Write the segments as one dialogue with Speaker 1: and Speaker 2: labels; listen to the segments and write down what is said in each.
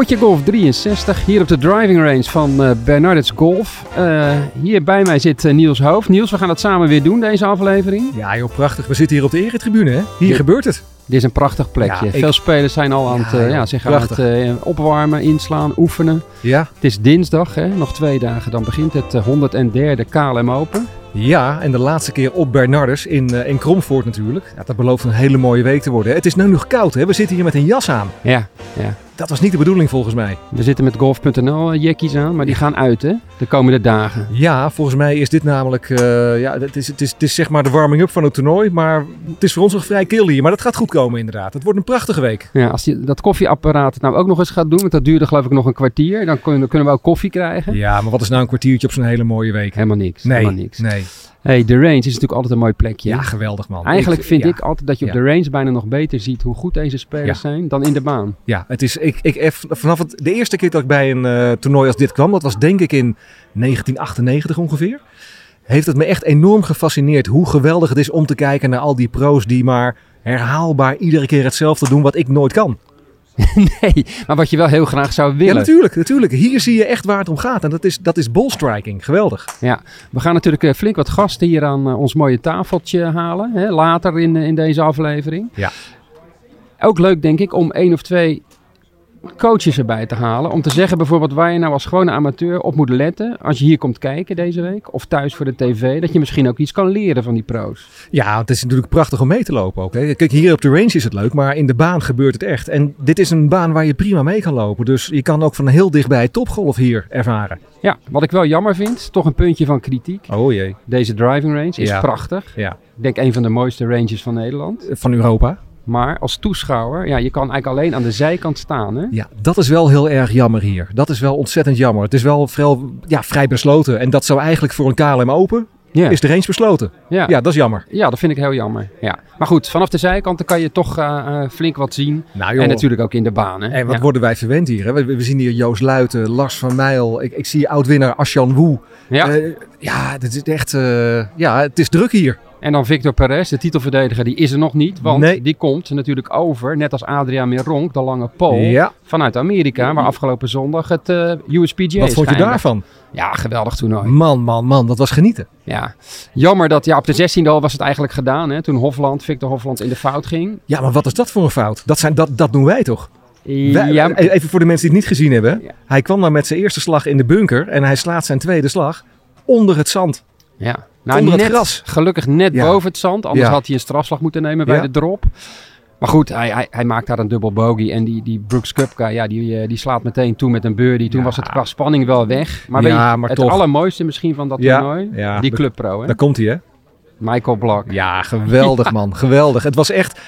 Speaker 1: Potje Golf 63, hier op de driving range van uh, Bernardets Golf. Uh, hier bij mij zit uh, Niels Hoofd. Niels, we gaan het samen weer doen, deze aflevering.
Speaker 2: Ja joh, prachtig. We zitten hier op de eretribune, hè? Hier gebeurt het.
Speaker 1: Dit is een prachtig plekje. Ja, ik... Veel spelers zijn al aan ja, het, ja, zich aan het opwarmen, inslaan, oefenen.
Speaker 2: Ja.
Speaker 1: Het is dinsdag, hè? nog twee dagen, dan begint het 103e KLM Open.
Speaker 2: Ja, en de laatste keer op Bernardus in, uh, in Kromvoort natuurlijk. Ja, dat belooft een hele mooie week te worden. Het is nu nog koud, hè? We zitten hier met een jas aan.
Speaker 1: Ja, ja.
Speaker 2: Dat was niet de bedoeling volgens mij.
Speaker 1: We zitten met golf.nl uh, jackies aan, maar die gaan uit hè, de komende dagen.
Speaker 2: Ja, volgens mij is dit namelijk, uh, ja, het is, het, is, het is zeg maar de warming-up van het toernooi. Maar het is voor ons nog vrij kil hier. Maar dat gaat goed komen inderdaad. Het wordt een prachtige week.
Speaker 1: Ja, als die, dat koffieapparaat het nou ook nog eens gaat doen, want dat duurde geloof ik nog een kwartier. Dan kunnen, kunnen we ook koffie krijgen.
Speaker 2: Ja, maar wat is nou een kwartiertje op zo'n hele mooie week?
Speaker 1: Helemaal niks.
Speaker 2: Nee,
Speaker 1: helemaal niks.
Speaker 2: nee.
Speaker 1: Hey, de range is natuurlijk altijd een mooi plekje.
Speaker 2: Ja, geweldig man.
Speaker 1: Eigenlijk
Speaker 2: ik,
Speaker 1: vind
Speaker 2: ja.
Speaker 1: ik altijd dat je op
Speaker 2: Ja.
Speaker 1: de range bijna nog beter ziet hoe goed deze spelers
Speaker 2: Ja.
Speaker 1: zijn dan in de baan.
Speaker 2: Ja, het is, ik, ik, eff- vanaf het, de eerste keer dat ik bij een eh, toernooi als dit kwam, dat was denk ik in 1998 ongeveer, heeft het me echt enorm gefascineerd hoe geweldig het is om te kijken naar al die pro's die maar herhaalbaar iedere keer hetzelfde doen wat ik nooit kan.
Speaker 1: nee, maar wat je wel heel graag zou
Speaker 2: Ja,
Speaker 1: willen.
Speaker 2: natuurlijk, natuurlijk. Hier zie je echt waar het om gaat en dat is, dat is ballstriking. Geweldig.
Speaker 1: Ja, we gaan natuurlijk eh, flink wat gasten hier aan eh, ons mooie tafeltje halen. Hè, later in, eh, in deze aflevering.
Speaker 2: Ja.
Speaker 1: Ook leuk denk ik om één of twee coaches erbij te halen. Om te zeggen bijvoorbeeld waar je nou als gewone amateur op moet letten. Als je hier komt kijken deze week. Of thuis voor de tv. Dat je misschien ook iets kan leren van die pro's.
Speaker 2: Ja, het is natuurlijk prachtig om mee te lopen ook. Hè. Kijk, hier op de range is het leuk, maar in de baan gebeurt het echt. En dit is een baan waar je prima mee kan lopen. Dus je kan ook van heel dichtbij topgolf hier ervaren.
Speaker 1: Ja, wat ik wel jammer vind. Toch een puntje van kritiek.
Speaker 2: Oh jee.
Speaker 1: Deze driving range is
Speaker 2: Ja.
Speaker 1: prachtig.
Speaker 2: Ja.
Speaker 1: Ik denk een van de mooiste ranges van Nederland.
Speaker 2: Van Europa.
Speaker 1: Maar als toeschouwer, ja, je kan eigenlijk alleen aan de zijkant staan. Hè?
Speaker 2: Ja, dat is wel heel erg jammer hier. Dat is wel ontzettend jammer. Het is wel vrij, ja, vrij besloten. En dat zou eigenlijk voor een KLM Open,
Speaker 1: Ja.
Speaker 2: is de range besloten.
Speaker 1: Ja.
Speaker 2: Ja, dat is jammer.
Speaker 1: Ja, dat vind ik heel jammer. Ja. Maar goed, vanaf de zijkanten kan je toch eh, eh, flink wat zien.
Speaker 2: Nou
Speaker 1: En natuurlijk ook in de baan. Hè?
Speaker 2: En wat
Speaker 1: Ja.
Speaker 2: worden wij verwend hier? Hè? We, we zien hier Joost Luiten, Lars van Mijl. Ik, ik zie oud-winnaar Asjan Woe.
Speaker 1: Ja.
Speaker 2: Eh, ja, is echt... ja, het is druk hier.
Speaker 1: En dan Victor Perez, de titelverdediger, die is er nog niet. Want
Speaker 2: Nee.
Speaker 1: die komt natuurlijk over, net als Adriaan Meronk, de lange
Speaker 2: Ja,
Speaker 1: vanuit Amerika. Waar afgelopen zondag het eh USPGA
Speaker 2: wat vond je daarvan?
Speaker 1: Ja, geweldig toernooi.
Speaker 2: Man, man, man, dat was genieten.
Speaker 1: Ja. Jammer dat, ja, op de 16e al was het eigenlijk gedaan. Hè, toen Hofland, Victor Hofland in de fout ging.
Speaker 2: Ja, maar wat is dat voor een fout? Dat, zijn, dat, dat doen wij toch?
Speaker 1: Ja,
Speaker 2: Even voor de mensen die het niet gezien hebben.
Speaker 1: Ja.
Speaker 2: Hij kwam dan met zijn eerste slag in de bunker en hij slaat zijn tweede slag onder het zand.
Speaker 1: Ja. Nou,
Speaker 2: onder het
Speaker 1: net,
Speaker 2: gras.
Speaker 1: Gelukkig net
Speaker 2: Ja.
Speaker 1: boven het zand. Anders
Speaker 2: Ja.
Speaker 1: had hij een strafslag moeten nemen bij de drop. Maar goed, hij, hij, hij maakt daar een dubbel bogey. En die, die Brooks Kupka, ja, die, eh, die slaat meteen toe met een birdie. Toen
Speaker 2: Ja.
Speaker 1: was het qua spanning wel weg. Maar,
Speaker 2: Ja,
Speaker 1: je,
Speaker 2: maar
Speaker 1: het
Speaker 2: toch.
Speaker 1: allermooiste misschien van dat
Speaker 2: Ja,
Speaker 1: toernooi?
Speaker 2: ja.
Speaker 1: die
Speaker 2: Dat-
Speaker 1: Club Pro, hè?
Speaker 2: Daar komt hij, hè?
Speaker 1: Michael Block.
Speaker 2: Ja, geweldig man. Geweldig. Het was echt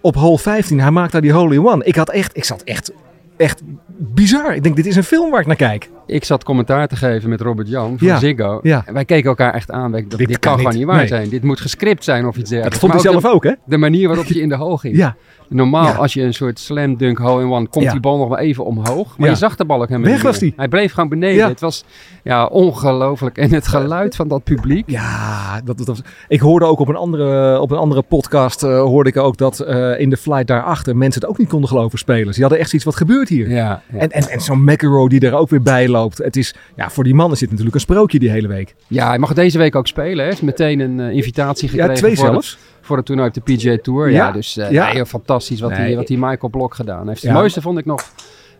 Speaker 2: op hole 15. Hij maakt daar die hole in one. Ik had echt, ik zat echt, echt bizar. Ik denk, dit is een film waar ik naar kijk.
Speaker 1: Ik zat commentaar te geven met Robert Jan van
Speaker 2: Ja,
Speaker 1: Ziggo.
Speaker 2: ja.
Speaker 1: En wij keken elkaar echt aan.
Speaker 2: Dit
Speaker 1: dit,
Speaker 2: kan
Speaker 1: kan gewoon
Speaker 2: niet.
Speaker 1: waar
Speaker 2: Nee.
Speaker 1: zijn. Dit moet gescript zijn of iets
Speaker 2: Dat
Speaker 1: dergelijks.
Speaker 2: vond hij zelf ook, hè?
Speaker 1: de, de manier waarop je in de hoog ging.
Speaker 2: Ja.
Speaker 1: Normaal, als je een soort slam dunk hole-in-one, komt
Speaker 2: Ja.
Speaker 1: die bal nog wel even omhoog. Maar je zag de bal ook helemaal
Speaker 2: Weg was die.
Speaker 1: Hij bleef gewoon beneden. Het was ja, ongelooflijk. En het geluid van dat publiek.
Speaker 2: Ja, dat, dat was, ik hoorde ook op een andere, op een andere podcast eh, hoorde ik ook dat eh, in de flight daarachter mensen het ook niet konden geloven spelers. Die hadden echt zoiets wat gebeurt hier.
Speaker 1: Ja, ja.
Speaker 2: En, en, en zo'n McEnroe die er ook weer bij loopt. Het is, ja, voor die mannen zit natuurlijk een sprookje die hele week.
Speaker 1: ja, hij mag deze week ook spelen. Hij heeft meteen een eh, invitatie gekregen
Speaker 2: Ja, twee zelfs.
Speaker 1: Het, voor het toernooi op de PGA Tour. Ja,
Speaker 2: Ja,
Speaker 1: dus eh,
Speaker 2: ja.
Speaker 1: nee, fantastisch wat,
Speaker 2: Nee.
Speaker 1: hij, wat hij Michael Blok gedaan heeft.
Speaker 2: Ja.
Speaker 1: Het mooiste vond ik nog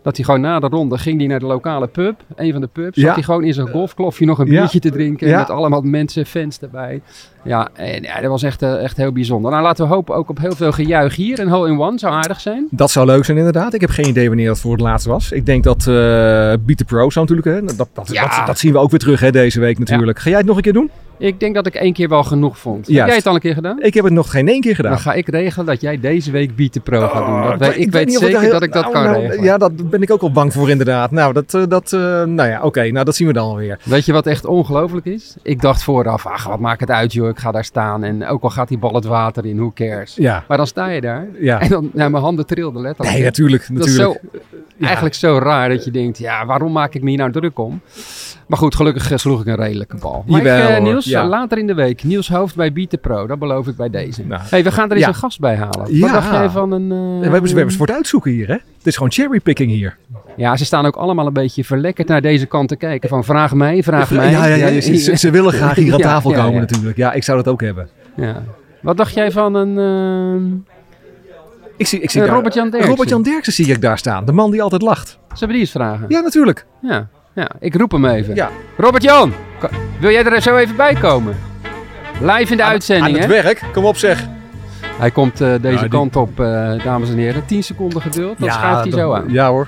Speaker 1: dat hij gewoon na de ronde ging hij naar de lokale pub. Een van de pubs.
Speaker 2: Ja.
Speaker 1: Zat hij gewoon in zijn golfklofje nog een
Speaker 2: Ja.
Speaker 1: biertje te drinken.
Speaker 2: Ja.
Speaker 1: Met allemaal mensen, fans erbij. Ja, en, ja dat was echt, eh, echt heel bijzonder. Nou, laten we hopen ook op heel veel gejuich hier. Een hole-in-one zou aardig zijn.
Speaker 2: Dat zou leuk zijn inderdaad. Ik heb geen idee wanneer dat voor het laatst was. Ik denk dat eh Beat the Pro zou natuurlijk. Hè. Dat, dat, dat, dat zien we ook weer terug hè, deze week natuurlijk. Ga jij het nog een keer doen?
Speaker 1: Ik denk dat ik één keer wel genoeg vond. Heb jij het al een keer gedaan?
Speaker 2: Ik heb het nog geen één keer gedaan.
Speaker 1: Dan ga ik regelen dat jij deze week Beat Pro gaat doen. Dat
Speaker 2: Oh,
Speaker 1: ik, weet zeker
Speaker 2: heel-
Speaker 1: dat ik dat
Speaker 2: nou,
Speaker 1: kan
Speaker 2: nou,
Speaker 1: regelen.
Speaker 2: Ja, dat ben ik ook al bang voor inderdaad. Nou, dat, eh, dat, eh, nou ja, oké. nou, dat zien we dan alweer.
Speaker 1: Weet je wat echt ongelooflijk is? Ik dacht vooraf, ach, wat maakt het uit joh, ik ga daar staan. En ook al gaat die bal het water in, who cares.
Speaker 2: Ja,
Speaker 1: Maar dan sta je daar
Speaker 2: ja.
Speaker 1: en dan, ja, mijn handen trilden letterlijk.
Speaker 2: Nee, natuurlijk.
Speaker 1: dat is
Speaker 2: natuurlijk.
Speaker 1: zo, eigenlijk zo raar dat je denkt, ja, waarom maak ik me hier nou druk om? Maar goed, gelukkig eh, sloeg ik een redelijke bal. Maar
Speaker 2: Jawel,
Speaker 1: eh,
Speaker 2: hoor.
Speaker 1: Niels,
Speaker 2: Ja.
Speaker 1: eh, later in de week, Niels Hoofd bij Beat the Pro, dat beloof ik bij deze.
Speaker 2: Nou.
Speaker 1: hey, we gaan er eens
Speaker 2: Ja.
Speaker 1: een gast bij halen.
Speaker 2: Ja.
Speaker 1: Wat dacht jij van een... eh,
Speaker 2: we hebben ze we hebben ze voor het uitzoeken hier, hè? Het is gewoon cherrypicking hier.
Speaker 1: Ja, ze staan ook allemaal een beetje verlekkerd naar deze kant te kijken. Van vraag mij, vraag mij.
Speaker 2: Ja, ja, ja, ze, ze- ze willen graag hier aan tafel
Speaker 1: ja,
Speaker 2: komen
Speaker 1: ja.
Speaker 2: natuurlijk. Ja, ik zou dat ook hebben.
Speaker 1: Ja. Wat dacht jij van een... ehm,
Speaker 2: Ik zie, ik zie
Speaker 1: Robert-Jan Derksen.
Speaker 2: Robert-Jan Derksen zie ik daar staan. De man die altijd lacht.
Speaker 1: Zullen we die eens vragen?
Speaker 2: Ja, natuurlijk.
Speaker 1: Ja, ja. ik roep hem even.
Speaker 2: Ja.
Speaker 1: Robert-Jan, wil jij er zo even bij komen? Live in de
Speaker 2: Aan
Speaker 1: uitzending,
Speaker 2: het
Speaker 1: hè?
Speaker 2: werk. Kom op zeg.
Speaker 1: Hij komt eh, deze
Speaker 2: Ja, die-
Speaker 1: kant op, eh, dames en heren. 10 seconden geduld, dan schuift hij zo aan.
Speaker 2: Ja hoor.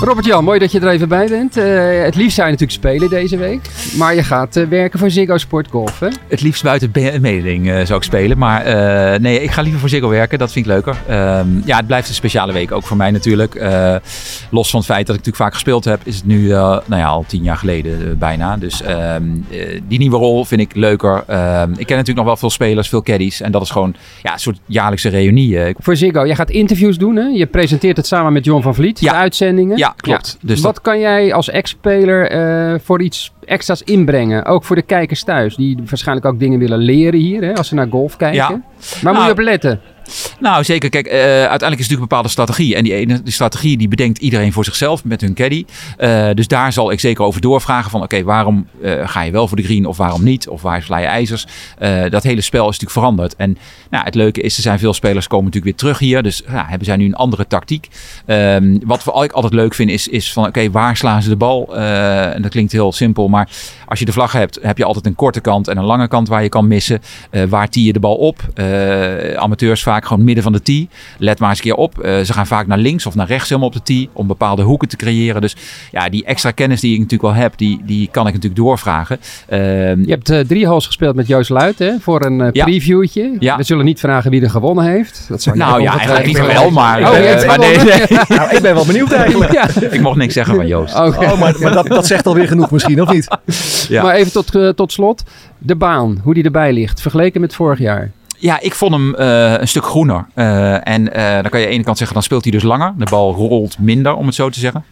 Speaker 1: Robert-Jan, mooi dat je er even bij bent. Eh, het liefst zou je natuurlijk spelen deze week. Maar je gaat eh, werken voor Ziggo Sport Golf, hè?
Speaker 3: Het liefst buiten mededing eh, zou ik spelen. Maar nee, ik ga liever voor Ziggo werken. Dat vind ik leuker. Ehm, ja, het blijft een speciale week. Ook voor mij natuurlijk. Los van het feit dat ik natuurlijk vaak gespeeld heb. Is het nu nou ja, al tien jaar geleden bijna. Dus ehm, eh, die nieuwe rol vind ik leuker. Ehm, ik ken natuurlijk nog wel veel spelers, veel caddies. En dat is gewoon ja, een soort jaarlijkse reunie.
Speaker 1: Voor Ziggo. Jij gaat interviews doen, hè? Je presenteert het samen met John van Vliet,
Speaker 3: Ja.
Speaker 1: de uitzendingen.
Speaker 3: Ja, klopt. Dus
Speaker 1: Wat kan jij als ex-speler eh, voor iets extra's inbrengen? Ook voor de kijkers thuis, die waarschijnlijk ook dingen willen leren hier, hè? Als ze naar golf kijken.
Speaker 3: Ja.
Speaker 1: Waar moet je
Speaker 3: Nou,
Speaker 1: op letten?
Speaker 3: Nou, zeker. Kijk, eh, uiteindelijk is het natuurlijk een bepaalde strategie. En die ene die strategie die bedenkt iedereen voor zichzelf met hun caddy. Eh, dus daar zal ik zeker over doorvragen van... oké, waarom eh, ga je wel voor de green of waarom niet? Of waar sla je ijzers? Dat hele spel is natuurlijk veranderd. En nou, het leuke is, er zijn veel spelers komen natuurlijk weer terug hier. Dus ja, hebben zij nu een andere tactiek. Ehm, wat we, ik altijd leuk vind is, is van... oké, waar slaan ze de bal? En dat klinkt heel simpel, maar als je de vlag hebt... heb je altijd een korte kant en een lange kant waar je kan missen. Waar tie je de bal op? Amateurs vaak gewoon midden van de tee. Let maar eens een keer op. Eh, ze gaan vaak naar links of naar rechts helemaal op de tee. Om bepaalde hoeken te creëren. Dus ja, die extra kennis die ik natuurlijk wel heb, die, die kan ik natuurlijk doorvragen. Ehm,
Speaker 1: Je hebt eh, drie holes gespeeld met Joost Luit, hè? Voor een eh,
Speaker 3: Ja.
Speaker 1: previewtje.
Speaker 3: Ja.
Speaker 1: We zullen niet vragen wie er gewonnen heeft. Dat zou
Speaker 3: nou ja, eigenlijk
Speaker 2: ik
Speaker 3: niet wel, maar,
Speaker 1: Oh,
Speaker 3: maar nee, nee,
Speaker 2: Nou, ik ben wel benieuwd eigenlijk.
Speaker 1: Ja.
Speaker 3: ik mocht niks zeggen van Joost.
Speaker 1: Oké.
Speaker 2: Oh, maar, maar dat, dat zegt alweer genoeg misschien, of niet?
Speaker 3: Ja.
Speaker 1: Maar even tot, tot slot. De baan, hoe die erbij ligt. Vergeleken met vorig jaar.
Speaker 3: Ja, ik vond hem eh, een stuk groener. Eh, en eh, dan kan je aan de ene kant zeggen, dan speelt hij dus langer. De bal rolt minder, om het zo te zeggen.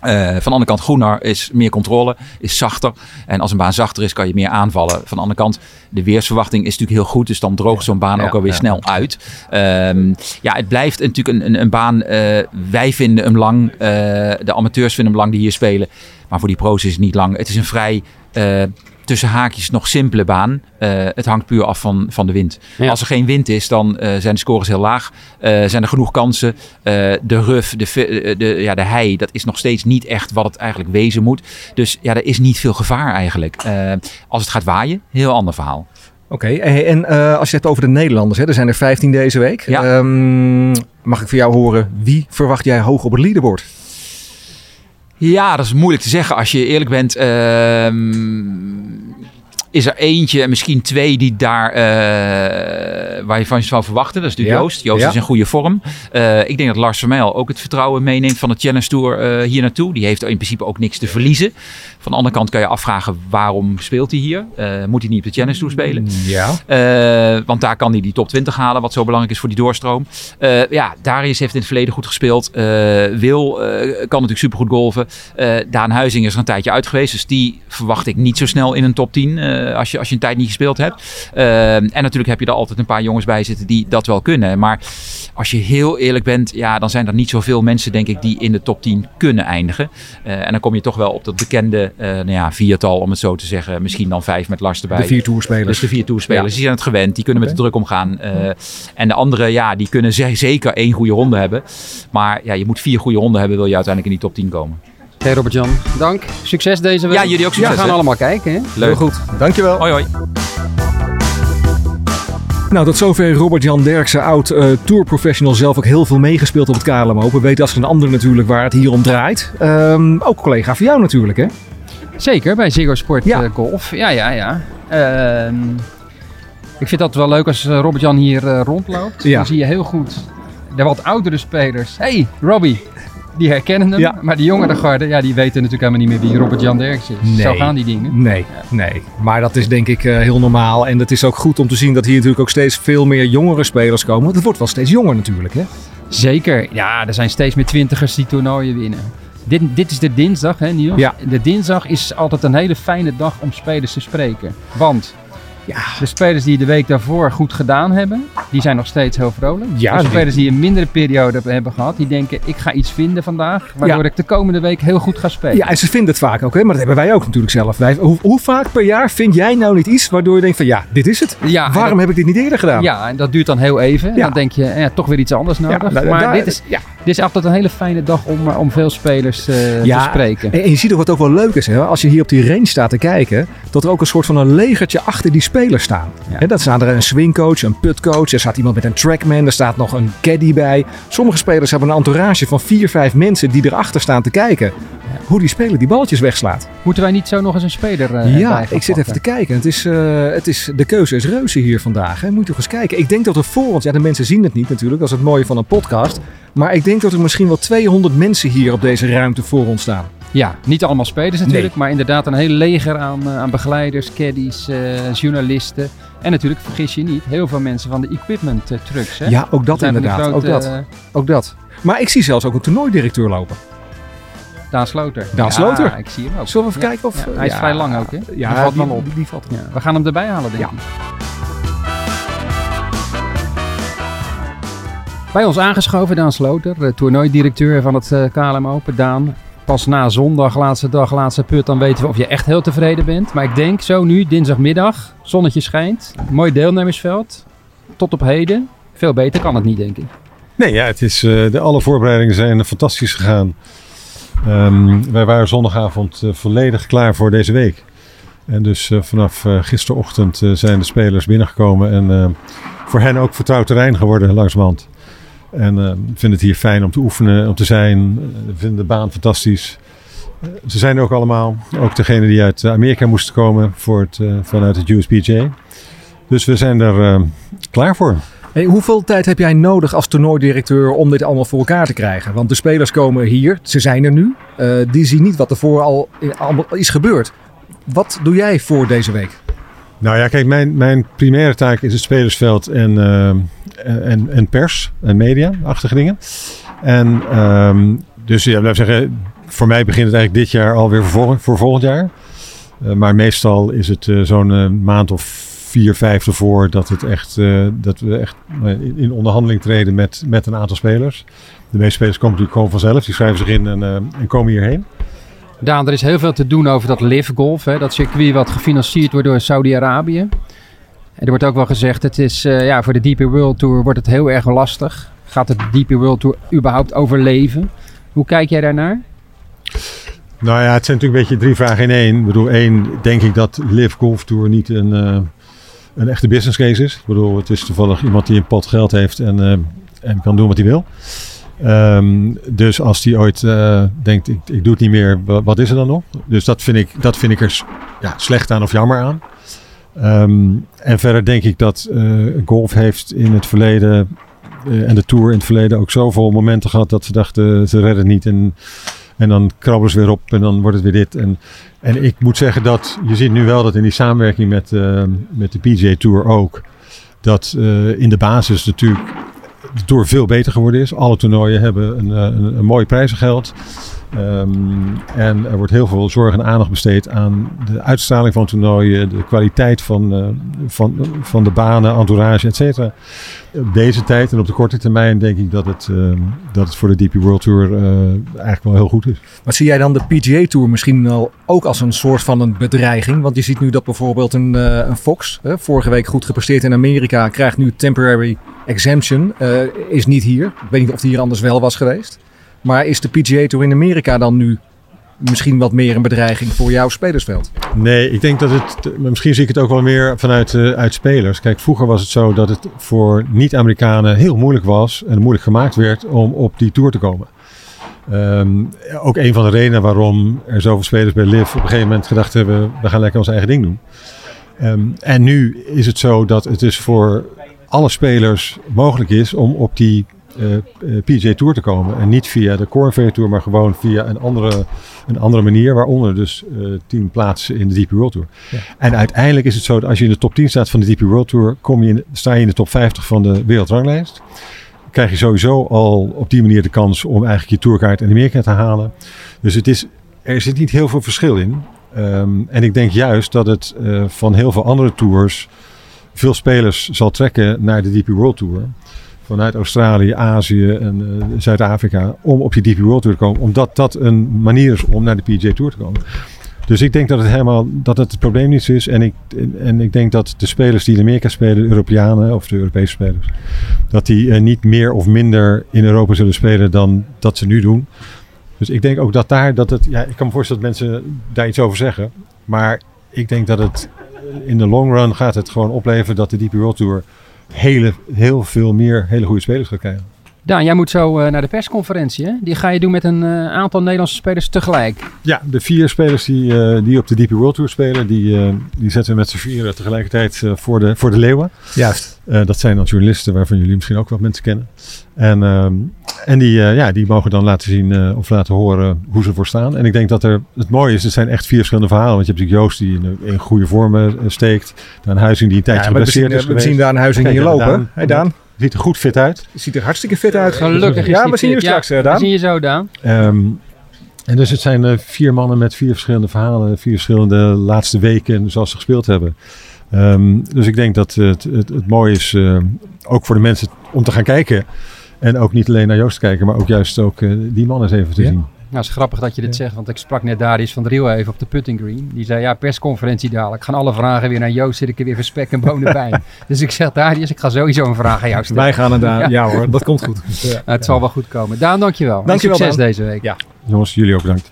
Speaker 3: Van de andere kant groener is meer controle, is zachter. En als een baan zachter is, kan je meer aanvallen. Van de andere kant, de weersverwachting is natuurlijk heel goed. Dus dan droogt zo'n baan
Speaker 2: Ja,
Speaker 3: ook alweer
Speaker 2: ja.
Speaker 3: snel uit. Ehm, ja, het blijft natuurlijk een, een, een baan. wij vinden hem lang. de amateurs vinden hem lang die hier spelen. Maar voor die pro's is het niet lang. Het is een vrij... tussen haakjes nog simpele baan. Eh, het hangt puur af van, van de wind.
Speaker 1: Ja.
Speaker 3: Als er geen wind is, dan eh, zijn de scores heel laag. Eh, zijn er genoeg kansen. Eh, de ruf, de, de, ja, de hei, dat is nog steeds niet echt wat het eigenlijk wezen moet. Dus ja, er is niet veel gevaar eigenlijk. Eh, als het gaat waaien, heel ander verhaal.
Speaker 2: Oké, en eh, als je het over de Nederlanders, hè, er zijn er 15 deze week.
Speaker 3: Ja.
Speaker 2: Ehm, mag ik voor jou horen, wie verwacht jij hoog op het leaderboard?
Speaker 3: Ja, dat is moeilijk te zeggen. Als je eerlijk bent, ehm, is er eentje, misschien twee die daar, eh, waar je van zou verwachten. Dat is natuurlijk
Speaker 2: Ja.
Speaker 3: Joost. Joost
Speaker 2: Ja.
Speaker 3: is in goede vorm. Eh, ik denk dat Lars Vermeil ook het vertrouwen meeneemt van de Challenge Tour eh, hier naartoe. Die heeft in principe ook niks te verliezen. Van de andere kant kan je afvragen, waarom speelt hij hier? Moet hij niet op de Challenge Tour spelen?
Speaker 2: Ja.
Speaker 3: Eh, want daar kan hij die top 20 halen, wat zo belangrijk is voor die doorstroom. Ja, Darius heeft in het verleden goed gespeeld. Wil kan natuurlijk supergoed golven. Daan Huizing is er een tijdje uit geweest. Dus die verwacht ik niet zo snel in een top 10 eh, als, je, als je een tijd niet gespeeld hebt. Eh, en natuurlijk heb je er altijd een paar jongens bij zitten die dat wel kunnen. Maar als je heel eerlijk bent, ja, dan zijn er niet zoveel mensen, denk ik, die in de top 10 kunnen eindigen. Eh, en dan kom je toch wel op dat bekende eh, nou ja, viertal, om het zo te zeggen. Misschien dan vijf met Lars erbij.
Speaker 2: De vier toerspelers.
Speaker 3: Dus de vier toerspelers,
Speaker 2: Ja.
Speaker 3: die zijn het gewend. Die kunnen met de druk omgaan. Eh, en de andere, ja, die kunnen ze- zeker één goede ronde hebben. Maar ja, je moet vier goede ronden hebben, wil je uiteindelijk in die top 10 komen.
Speaker 1: Hey Robert-Jan, dank. Succes deze week.
Speaker 3: Ja, jullie ook succes,
Speaker 1: We gaan
Speaker 3: hè?
Speaker 1: allemaal kijken, hè?
Speaker 2: Heel
Speaker 3: Leuk.
Speaker 2: goed, dankjewel.
Speaker 3: Hoi hoi.
Speaker 2: Nou, tot zover Robert-Jan Derksen, oud eh tourprofessional, zelf ook heel veel meegespeeld op het KLM Open. Weet als een ander natuurlijk waar het hier om draait. Ehm, ook collega van jou natuurlijk, hè?
Speaker 1: Zeker, bij Ziggo Sport
Speaker 2: Ja.
Speaker 1: eh, Golf. Ja, ja, ja. Ehm, ik vind dat wel leuk als eh, Robert-Jan hier eh, rondloopt.
Speaker 2: Ja.
Speaker 1: Dan zie je heel goed de wat oudere spelers. hey, Robbie. Die herkennen hem.
Speaker 2: Ja.
Speaker 1: Maar die jongere garde, ja, die weten natuurlijk helemaal niet meer wie Robert-Jan Derksen is.
Speaker 2: Nee.
Speaker 1: Zo gaan die dingen.
Speaker 2: Nee, nee. Maar dat is denk ik eh, heel normaal. En het is ook goed om te zien dat hier natuurlijk ook steeds veel meer jongere spelers komen. Want het wordt wel steeds jonger natuurlijk, hè?
Speaker 1: Zeker. Ja, er zijn steeds meer twintigers die toernooien winnen. Dit, dit is de dinsdag, hè Niels?
Speaker 2: Ja.
Speaker 1: De dinsdag is altijd een hele fijne dag om spelers te spreken. Want
Speaker 2: Ja.
Speaker 1: De spelers die de week daarvoor goed gedaan hebben, die zijn nog steeds heel vrolijk.
Speaker 2: Ja, die-
Speaker 1: spelers die een mindere periode hebben gehad, die denken ik ga iets vinden vandaag, waardoor
Speaker 2: Ja.
Speaker 1: ik de komende week heel goed ga spelen.
Speaker 2: Ja, en ze vinden het vaak ook, hè? maar dat hebben wij ook natuurlijk zelf. Wij, hoe, hoe vaak per jaar vind jij nou niet iets waardoor je denkt van ja, dit is het.
Speaker 1: Ja,
Speaker 2: Waarom
Speaker 1: dat-
Speaker 2: heb ik dit niet eerder gedaan?
Speaker 1: Ja, en dat duurt dan heel even. En dan denk je, eh, toch weer iets anders nodig.
Speaker 2: nou,
Speaker 1: maar dit, is, dit is altijd een hele fijne dag om, eh, om veel spelers eh,
Speaker 2: Ja,
Speaker 1: te spreken.
Speaker 2: En, en je ziet ook wat ook wel leuk is, hè? als je hier op die range staat te kijken, dat er ook een soort van een legertje achter die spelers staan.
Speaker 1: Ja.
Speaker 2: Hè, dat staat er een swingcoach, een putcoach, er staat iemand met een trackman, er staat nog een caddy bij. Sommige spelers hebben een entourage van vier, vijf mensen die erachter staan te kijken hoe die speler die balletjes wegslaat.
Speaker 1: Moeten wij niet zo nog eens een speler eh
Speaker 2: ja, ik zit even te kijken. Het is, het is, de keuze is reuze hier vandaag. Hè. Moet je toch eens kijken. Ik denk dat er voor ons, ja de mensen zien het niet natuurlijk, dat is het mooie van een podcast. Maar ik denk dat er misschien wel 200 mensen hier op deze ruimte voor ons staan.
Speaker 1: Ja, niet allemaal spelers natuurlijk, maar inderdaad een heel leger aan, eh, aan begeleiders, caddies, eh, journalisten. En natuurlijk, vergis je niet, heel veel mensen van de equipment eh, trucks. Hè?
Speaker 2: Ja, ook dat inderdaad.
Speaker 1: grote,
Speaker 2: ook dat. Ook dat. Maar ik zie zelfs ook een toernooidirecteur lopen.
Speaker 1: Daan Sloter.
Speaker 2: Daan
Speaker 1: ja,
Speaker 2: Sloter.
Speaker 1: ik zie hem ook.
Speaker 2: Zullen we even
Speaker 1: Ja,
Speaker 2: kijken of...
Speaker 1: ja, hij is vrij lang ook, hè?
Speaker 2: Ja,
Speaker 1: Die valt
Speaker 2: die,
Speaker 1: wel op.
Speaker 2: Die, valt op.
Speaker 1: Ja, we gaan hem erbij halen, denk
Speaker 2: Ja.
Speaker 1: ik. Bij ons aangeschoven Daan Sloter, toernooidirecteur van het eh, KLM Open. Daan, pas na zondag, laatste dag, laatste put, dan weten we of je echt heel tevreden bent. Maar ik denk zo nu, dinsdagmiddag, zonnetje schijnt, mooi deelnemersveld. Tot op heden, veel beter kan het niet, denk ik.
Speaker 4: Nee, ja, het is, eh, de, alle voorbereidingen zijn fantastisch gegaan. Ehm, wij waren zondagavond eh, volledig klaar voor deze week. En dus vanaf gisterochtend zijn de spelers binnengekomen. En voor hen ook vertrouwd terrein geworden langzamerhand. En eh, vinden het hier fijn om te oefenen, om te zijn. Vinden de baan fantastisch. Ze zijn er ook allemaal. Ook degene die uit eh, Amerika moesten komen voor het, eh, vanuit het USPJ. Dus we zijn er eh, klaar voor.
Speaker 2: Hey, hoeveel tijd heb jij nodig als toernooidirecteur om dit allemaal voor elkaar te krijgen? Want de spelers komen hier, ze zijn er nu. Eh, die zien niet wat er voor al is gebeurd. Wat doe jij voor deze week?
Speaker 4: Nou ja, kijk, mijn, mijn primaire taak is het spelersveld en, eh, en, en pers en media-achtige dingen. En ehm, dus ja, we zeggen, voor mij begint het eigenlijk dit jaar alweer voor, volgend- voor volgend jaar. Eh, maar meestal is het eh, zo'n eh, maand of vier, vijf ervoor dat, het echt, dat we echt in, in onderhandeling treden met, met een aantal spelers. De meeste spelers komen natuurlijk gewoon vanzelf, die schrijven zich in en, en komen hierheen.
Speaker 1: Daan, er is heel veel te doen over dat Live Golf, hè, dat circuit wat gefinancierd wordt door Saudi-Arabië. En er wordt ook wel gezegd, het is, eh, ja, voor de DP World Tour wordt het heel erg lastig. Gaat de DP World Tour überhaupt overleven? Hoe kijk jij daarnaar?
Speaker 4: Nou ja, het zijn natuurlijk een beetje drie vragen in één. Ik bedoel, één, denk ik dat Live Golf Tour niet een, eh, een echte business case is. Ik bedoel, het is toevallig iemand die een pot geld heeft en, eh, en kan doen wat hij wil. Ehm, dus als die ooit eh, denkt, ik, ik doe het niet meer, wa- wat is er dan nog? Dus dat vind ik, dat vind ik er ja, slecht aan of jammer aan. Ehm, en verder denk ik dat eh, golf heeft in het verleden eh, en de Tour in het verleden ook zoveel momenten gehad dat ze dachten, ze redden niet. En en dan krabbelen ze weer op en dan wordt het weer dit. En, en ik moet zeggen dat je ziet nu wel dat in die samenwerking met, met de PGA Tour ook. Dat in de basis natuurlijk de Tour veel beter geworden is. Alle toernooien hebben een, eh, een, mooi prijzengeld. Ehm, en er wordt heel veel zorg en aandacht besteed aan de uitstraling van toernooien, de kwaliteit van, eh, van, van de banen, entourage, et cetera. Op deze tijd en op de korte termijn denk ik dat het, ehm, dat het voor de DP World Tour eh, eigenlijk wel heel goed is.
Speaker 2: Maar zie jij dan de PGA Tour misschien wel ook als een soort van een bedreiging? Want je ziet nu dat bijvoorbeeld een, een Fox, vorige week goed gepresteerd in Amerika, krijgt nu temporary exemption, eh, is niet hier. Ik weet niet of die hier anders wel was geweest. Maar is de PGA Tour in Amerika dan nu misschien wat meer een bedreiging voor jouw spelersveld?
Speaker 4: Nee, ik denk dat het. Misschien zie ik het ook wel meer vanuit eh, uit spelers. Kijk, vroeger was het zo dat het voor niet-Amerikanen heel moeilijk was en moeilijk gemaakt werd om op die tour te komen. Ehm, ook een van de redenen waarom er zoveel spelers bij LIV op een gegeven moment gedacht hebben: we gaan lekker ons eigen ding doen. Ehm, en nu is het zo dat het dus voor alle spelers mogelijk is om op die eh, eh, PGA Tour te komen. En niet via de Ferry Tour, maar gewoon via een andere, een andere manier. Waaronder dus eh tien plaatsen in de DP World Tour.
Speaker 2: Ja.
Speaker 4: En uiteindelijk is het zo dat als je in de top 10 staat van de DP World Tour, kom je in, sta je in de top 50 van de wereldranglijst. Krijg je sowieso al op die manier de kans om eigenlijk je tourkaart in Amerika te halen. Dus het is, er zit niet heel veel verschil in. Ehm, en ik denk juist dat het van heel veel andere tours veel spelers zal trekken naar de DP World Tour. Vanuit Australië, Azië en eh, Zuid-Afrika om op je DP World Tour te komen. Omdat dat een manier is om naar de PGA Tour te komen. Dus ik denk dat het helemaal dat het, het probleem niet is. En ik, en ik denk dat de spelers die in Amerika spelen, de Europeanen of de Europese spelers, dat die eh, niet meer of minder in Europa zullen spelen dan dat ze nu doen. Dus ik denk ook dat daar dat het. Ja, ik kan me voorstellen dat mensen daar iets over zeggen. Maar ik denk dat het in de long run gaat het gewoon opleveren dat de DP World Tour hele, heel veel meer hele goede spelers gaat krijgen.
Speaker 1: Daan, jij moet zo eh, naar de persconferentie. Hè? Die ga je doen met een eh, aantal Nederlandse spelers tegelijk.
Speaker 4: Ja, de vier spelers die, eh, die op de DP World Tour spelen, die, eh, die zetten we met z'n vieren tegelijkertijd eh, voor, de, voor de leeuwen.
Speaker 2: Juist.
Speaker 4: Eh, dat zijn dan journalisten waarvan jullie misschien ook wel mensen kennen. En, ehm, en die, eh, ja, die mogen dan laten zien eh, of laten horen hoe ze ervoor staan. En ik denk dat er, het mooie is, het zijn echt vier verschillende verhalen. Want je hebt natuurlijk Joost die in, in goede vormen steekt. Dan Huizing die een tijdje
Speaker 2: Ja,
Speaker 4: geblesseerd
Speaker 2: zien,
Speaker 4: is
Speaker 2: we zien daar een huizing hier
Speaker 4: en
Speaker 2: lopen.
Speaker 4: Daan.
Speaker 2: Hey Daan,
Speaker 4: Ziet er goed fit uit.
Speaker 2: ziet er hartstikke fit uit.
Speaker 1: Gelukkig is
Speaker 2: Ja, we zien je straks, eh,
Speaker 1: We
Speaker 2: Daan.
Speaker 1: zien je zo, Daan.
Speaker 4: Ehm, en dus het zijn eh, vier mannen met vier verschillende verhalen, vier verschillende laatste weken zoals ze gespeeld hebben. Ehm, dus ik denk dat het, het, het mooie is, eh, ook voor de mensen om te gaan kijken. En ook niet alleen naar Joost te kijken, maar ook juist ook eh, die mannen eens even te
Speaker 2: Ja.
Speaker 4: zien.
Speaker 1: Nou, het is grappig dat je dit
Speaker 2: Ja.
Speaker 1: zegt, want ik sprak net Darius van der Riel even op de putting green. Die zei, ja, persconferentie dadelijk. Gaan alle vragen weer naar Joost, zit ik er weer voor spek en bonen bij. dus ik zeg, Darius, ik ga sowieso een vraag aan jou stellen.
Speaker 2: Wij gaan er daar.
Speaker 1: Ja.
Speaker 2: Ja. hoor, dat komt goed. Ja.
Speaker 1: Nou, het zal wel goed komen. Daan, dankjewel. En
Speaker 2: Dankjewel,
Speaker 1: Succes
Speaker 2: Daan.
Speaker 1: deze week.
Speaker 2: Ja.
Speaker 4: Jongens, jullie ook bedankt.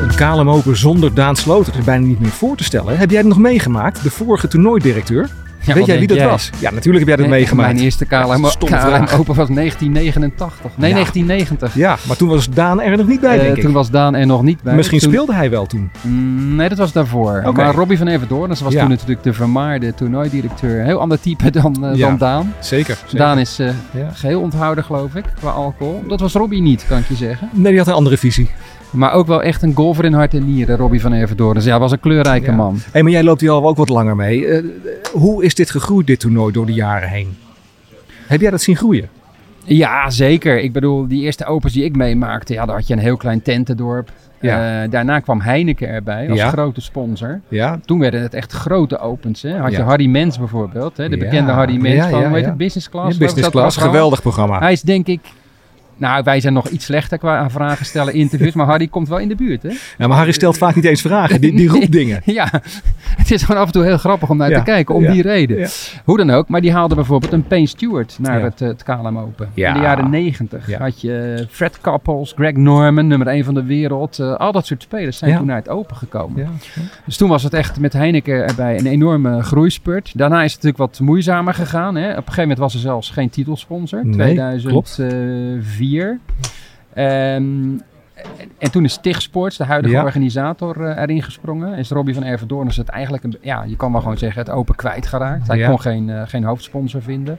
Speaker 2: Een KLM Open zonder Daan Sloter is bijna niet meer voor te stellen. Heb jij het nog meegemaakt? De vorige toernooidirecteur?
Speaker 1: Ja,
Speaker 2: Weet jij wie dat was? Ja, natuurlijk heb jij dat
Speaker 1: Nee,
Speaker 2: meegemaakt.
Speaker 1: Mijn eerste KLM, KLM. Open was 1989. Nee,
Speaker 2: Ja.
Speaker 1: 1990.
Speaker 2: Ja, maar toen was Daan er nog niet bij,
Speaker 1: Eh,
Speaker 2: denk ik.
Speaker 1: toen was Daan er nog niet bij.
Speaker 2: Misschien
Speaker 1: Toen-
Speaker 2: speelde hij wel toen.
Speaker 1: Mm, nee, dat was daarvoor. Maar Robbie van Everdoorn, was
Speaker 2: Ja.
Speaker 1: toen natuurlijk de vermaarde toernooidirecteur. Heel ander type dan, eh,
Speaker 2: Ja.
Speaker 1: dan Daan.
Speaker 2: Zeker.
Speaker 1: Daan is
Speaker 2: Ja.
Speaker 1: geheel onthouden, geloof ik, qua alcohol. Dat was Robbie niet, kan ik je zeggen.
Speaker 2: Nee, die had een andere visie.
Speaker 1: Maar ook wel echt een golfer in hart en nieren, Robbie van Everdoorn. Dus ja, was een kleurrijke
Speaker 2: Ja.
Speaker 1: man.
Speaker 2: Hé, maar jij loopt hier al ook wat langer mee. Eh, hoe is dit gegroeid, dit toernooi, door de jaren heen? Heb jij dat zien groeien?
Speaker 1: Ja, zeker. Ik bedoel, die eerste opens die ik meemaakte, ja, daar had je een heel klein tentendorp.
Speaker 2: Ja.
Speaker 1: Eh, daarna kwam Heineken erbij als
Speaker 2: Ja.
Speaker 1: grote sponsor.
Speaker 2: Ja,
Speaker 1: Toen werden het echt grote opens. Hè. Had je. Harry Mens bijvoorbeeld. Hè. De bekende Harry Mens
Speaker 2: Ja,
Speaker 1: van
Speaker 2: ja,
Speaker 1: hoe heet
Speaker 2: ja.
Speaker 1: het, Business Class.
Speaker 2: business class, geweldig programma.
Speaker 1: Hij is denk ik... Nou, wij zijn nog iets slechter qua aan vragen stellen, interviews. maar Harry komt wel in de buurt, hè?
Speaker 2: Ja, maar Harry stelt vaak niet eens vragen, die, die roept dingen.
Speaker 1: Ja, het is gewoon af en toe heel grappig om naar
Speaker 2: Ja.
Speaker 1: te kijken, om
Speaker 2: Ja.
Speaker 1: die reden.
Speaker 2: Ja.
Speaker 1: Hoe dan ook, maar die haalde bijvoorbeeld een Payne Stewart naar
Speaker 2: Ja.
Speaker 1: het, eh, het KLM Open.
Speaker 2: Ja.
Speaker 1: In de jaren negentig
Speaker 2: Ja.
Speaker 1: had je Fred Couples, Greg Norman, nummer 1 van de wereld. eh, al dat soort spelers zijn
Speaker 2: Ja.
Speaker 1: toen naar het Open gekomen.
Speaker 2: Ja.
Speaker 1: Dus toen was het echt met Heineken erbij een enorme groeispurt. Daarna is het natuurlijk wat moeizamer gegaan. Hè. Op een gegeven moment was er zelfs geen titelsponsor.
Speaker 2: Nee,
Speaker 1: 2004. Ehm, en, en toen is TIG Sports, de huidige
Speaker 2: Ja.
Speaker 1: organisator, eh, erin gesprongen. Is Robbie van Ervedoorn is het eigenlijk, een, ja, je kan wel gewoon zeggen, het open kwijtgeraakt. Hij
Speaker 2: Ja.
Speaker 1: kon geen, eh, geen hoofdsponsor vinden.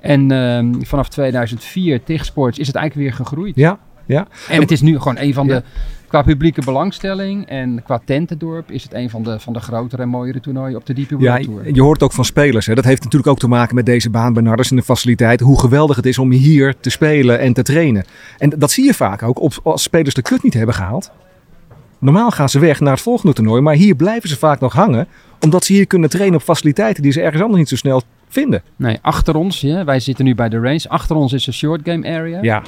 Speaker 1: En ehm, vanaf 2004, TIG Sports, is het eigenlijk weer gegroeid.
Speaker 2: Ja, ja.
Speaker 1: En het is nu gewoon een van de, qua publieke belangstelling en qua tentendorp, is het een van de, van de grotere en mooiere toernooien op de World
Speaker 2: Ja,
Speaker 1: Tour.
Speaker 2: je hoort ook van spelers. Hè. Dat heeft natuurlijk ook te maken met deze baan bij Narders en de faciliteit. Hoe geweldig het is om hier te spelen en te trainen. En dat zie je vaak ook op, als spelers de kut niet hebben gehaald. Normaal gaan ze weg naar het volgende toernooi. Maar hier blijven ze vaak nog hangen. Omdat ze hier kunnen trainen op faciliteiten die ze ergens anders niet zo snel vinden.
Speaker 1: Nee, achter ons, ja, wij zitten nu bij de range. Achter ons is een short game area.
Speaker 2: Ja,